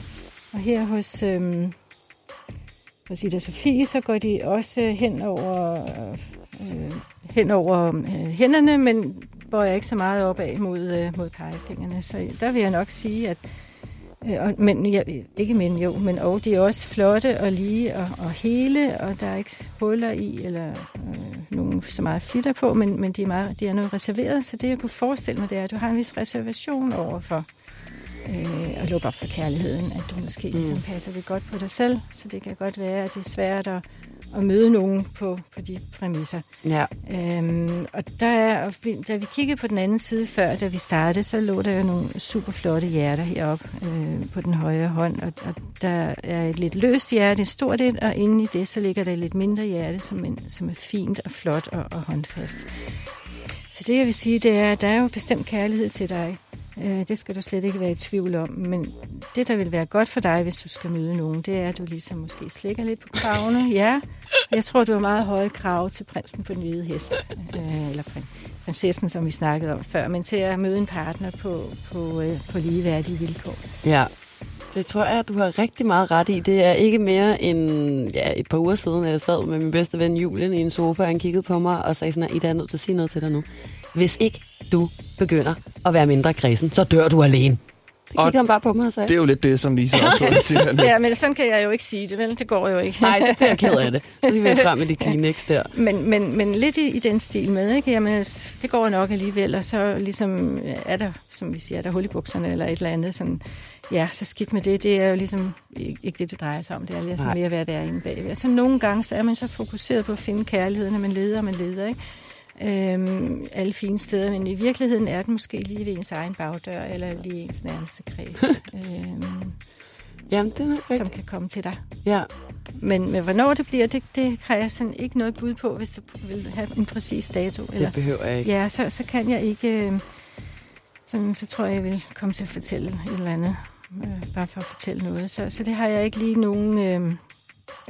Og her hos, øh, hos Ida Sofie, så går de også hen over, øh, hen over øh, hænderne, men bøjer ikke så meget opad mod, øh, mod pegefingrene. Så der vil jeg nok sige, at Øh, og, men, ja, ikke men jo, men og de er også flotte og lige og, og hele, og der er ikke huller i, eller øh, nogen så meget flitter på, men, men de, er meget, de er noget reserveret, så det jeg kunne forestille mig, det er, at du har en vis reservation overfor øh, at lukke op for kærligheden, at du måske mm. ligesom passer det godt på dig selv, så det kan godt være, at det er svært at, at møde nogen på, på de præmisser. Ja. Øhm, og der er, og da vi kiggede på den anden side før, da vi startede, så lå der jo nogle super flotte hjerter heroppe øh, på den højre hånd, og, og der er et lidt løst hjerte, et stort et, og inde i det, så ligger der et lidt mindre hjerte, som, en, som er fint og flot og, og håndfast. Så det jeg vil sige, det er, at der er jo bestemt kærlighed til dig. Øh, det skal du slet ikke være i tvivl om. Men det, der vil være godt for dig, hvis du skal møde nogen, det er, at du ligesom måske slikker lidt på kravene. Ja, Jeg tror, du har meget høje krav til prinsen på den hvide hest, øh, eller prinsessen, som vi snakkede om før, men til at møde en partner på, på, øh, på ligeværdige vilkår. Ja, det tror jeg, du har rigtig meget ret i. Det er ikke mere end ja, et par uger siden, at jeg sad med min bedste ven Julien i en sofa, og han kiggede på mig og sagde sådan, at Ida er nødt til at sige noget til dig nu. Hvis ikke du begynder at være mindre kredsen, så dør du alene. Det Og kiggede han bare på mig og sagde. Det er jo lidt det, som Lisa også siger nu. Ja, men sådan kan jeg jo ikke sige det, vel? Det går jo ikke. Nej, så bliver jeg ked af det. Så jeg frem med de Kleenex der. Men, men, men lidt i, i den stil med, ikke? Jamen, det går nok alligevel, og så ligesom øh, er der, som vi siger, er der hul i bukserne eller et eller andet, sådan, ja, så skidt med det, det er jo ligesom ikke, ikke det, det drejer sig om, det er ligesom Nej. mere, hvad det er inde bagved. Så nogle gange, så er man så fokuseret på at finde kærligheden, at man leder, og man leder, ikke? Øhm, alle fine steder, men i virkeligheden er det måske lige ved ens egen bagdør, eller lige ens nærmeste kreds, øhm, Jamen, det er som kan komme til dig. Ja. Men, men hvornår det bliver, det, det har jeg sådan ikke noget bud på, hvis du vil have en præcis dato. Eller, Det behøver jeg ikke. ja, så, så kan jeg ikke... øh, Sådan, så tror jeg, jeg vil komme til at fortælle et eller andet. Øh, bare for at fortælle noget. Så, så det har jeg ikke lige nogen, øh,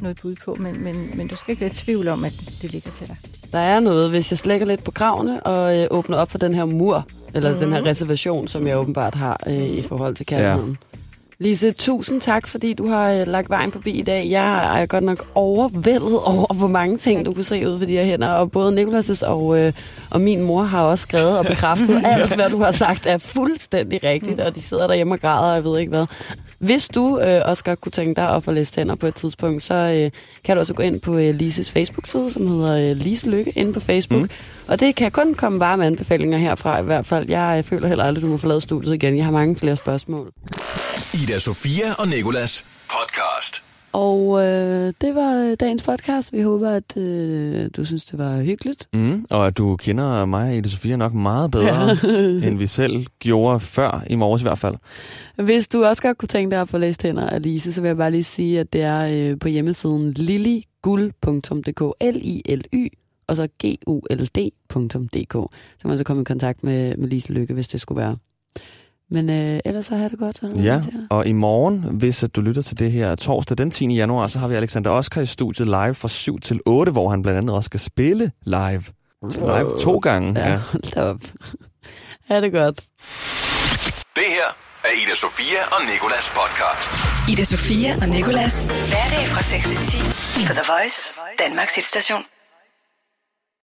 noget bud på. Men, men, men du skal ikke være i tvivl om, at det ligger til dig. Der er noget, hvis jeg slækker lidt på kravene og øh, åbner op for den her mur, eller mm. den her reservation, som jeg åbenbart har øh, i forhold til kærligheden. Ja. Lise, tusind tak, fordi du har øh, lagt vejen forbi i dag. Jeg er godt nok overvældet over, hvor mange ting, du kunne se ud ved de her hænder. Og både Nicolas' og, øh, og min mor har også skrevet og bekræftet, alt hvad du har sagt er fuldstændig rigtigt, og de sidder derhjemme og græder, og jeg ved ikke hvad. Hvis du øh, også godt kunne tænke dig at få læst hænder på et tidspunkt, så øh, kan du også gå ind på øh, Lises Facebook-side, som hedder øh, Lise Lykke, inde på Facebook. Mm. Og det kan kun komme varme anbefalinger herfra i hvert fald. Jeg øh, føler heller aldrig, du må forlade studiet igen. Jeg har mange flere spørgsmål. Ida Sofia og Nikolas podcast. Og øh, det var dagens podcast. Vi håber, at øh, du synes, det var hyggeligt. Mm, og at du kender mig og Ida Sofia nok meget bedre, end vi selv gjorde før, i morges i hvert fald. Hvis du også godt kunne tænke dig at få læst hænder af Lise, så vil jeg bare lige sige, at det er øh, på hjemmesiden lilliguld.dk, L-I-L-Y, og så G-U-L-D.dk. Så man så komme i kontakt med, med Lise Lykke, hvis det skulle være. Men øh, ellers så har det godt. Så der Ja, og i morgen, hvis at du lytter til det her torsdag den 10. januar, så har vi Alexander Oskar i studiet live fra 7 til 8, hvor han blandt andet også skal spille live. Live to gange. Ja, Ja. hold da op. ha' det godt. Det her er Ida Sofia og Nikolas podcast. Ida Sofia og Nicolas. Hverdag fra 6 til 10 på The Voice, Danmarks hitstation.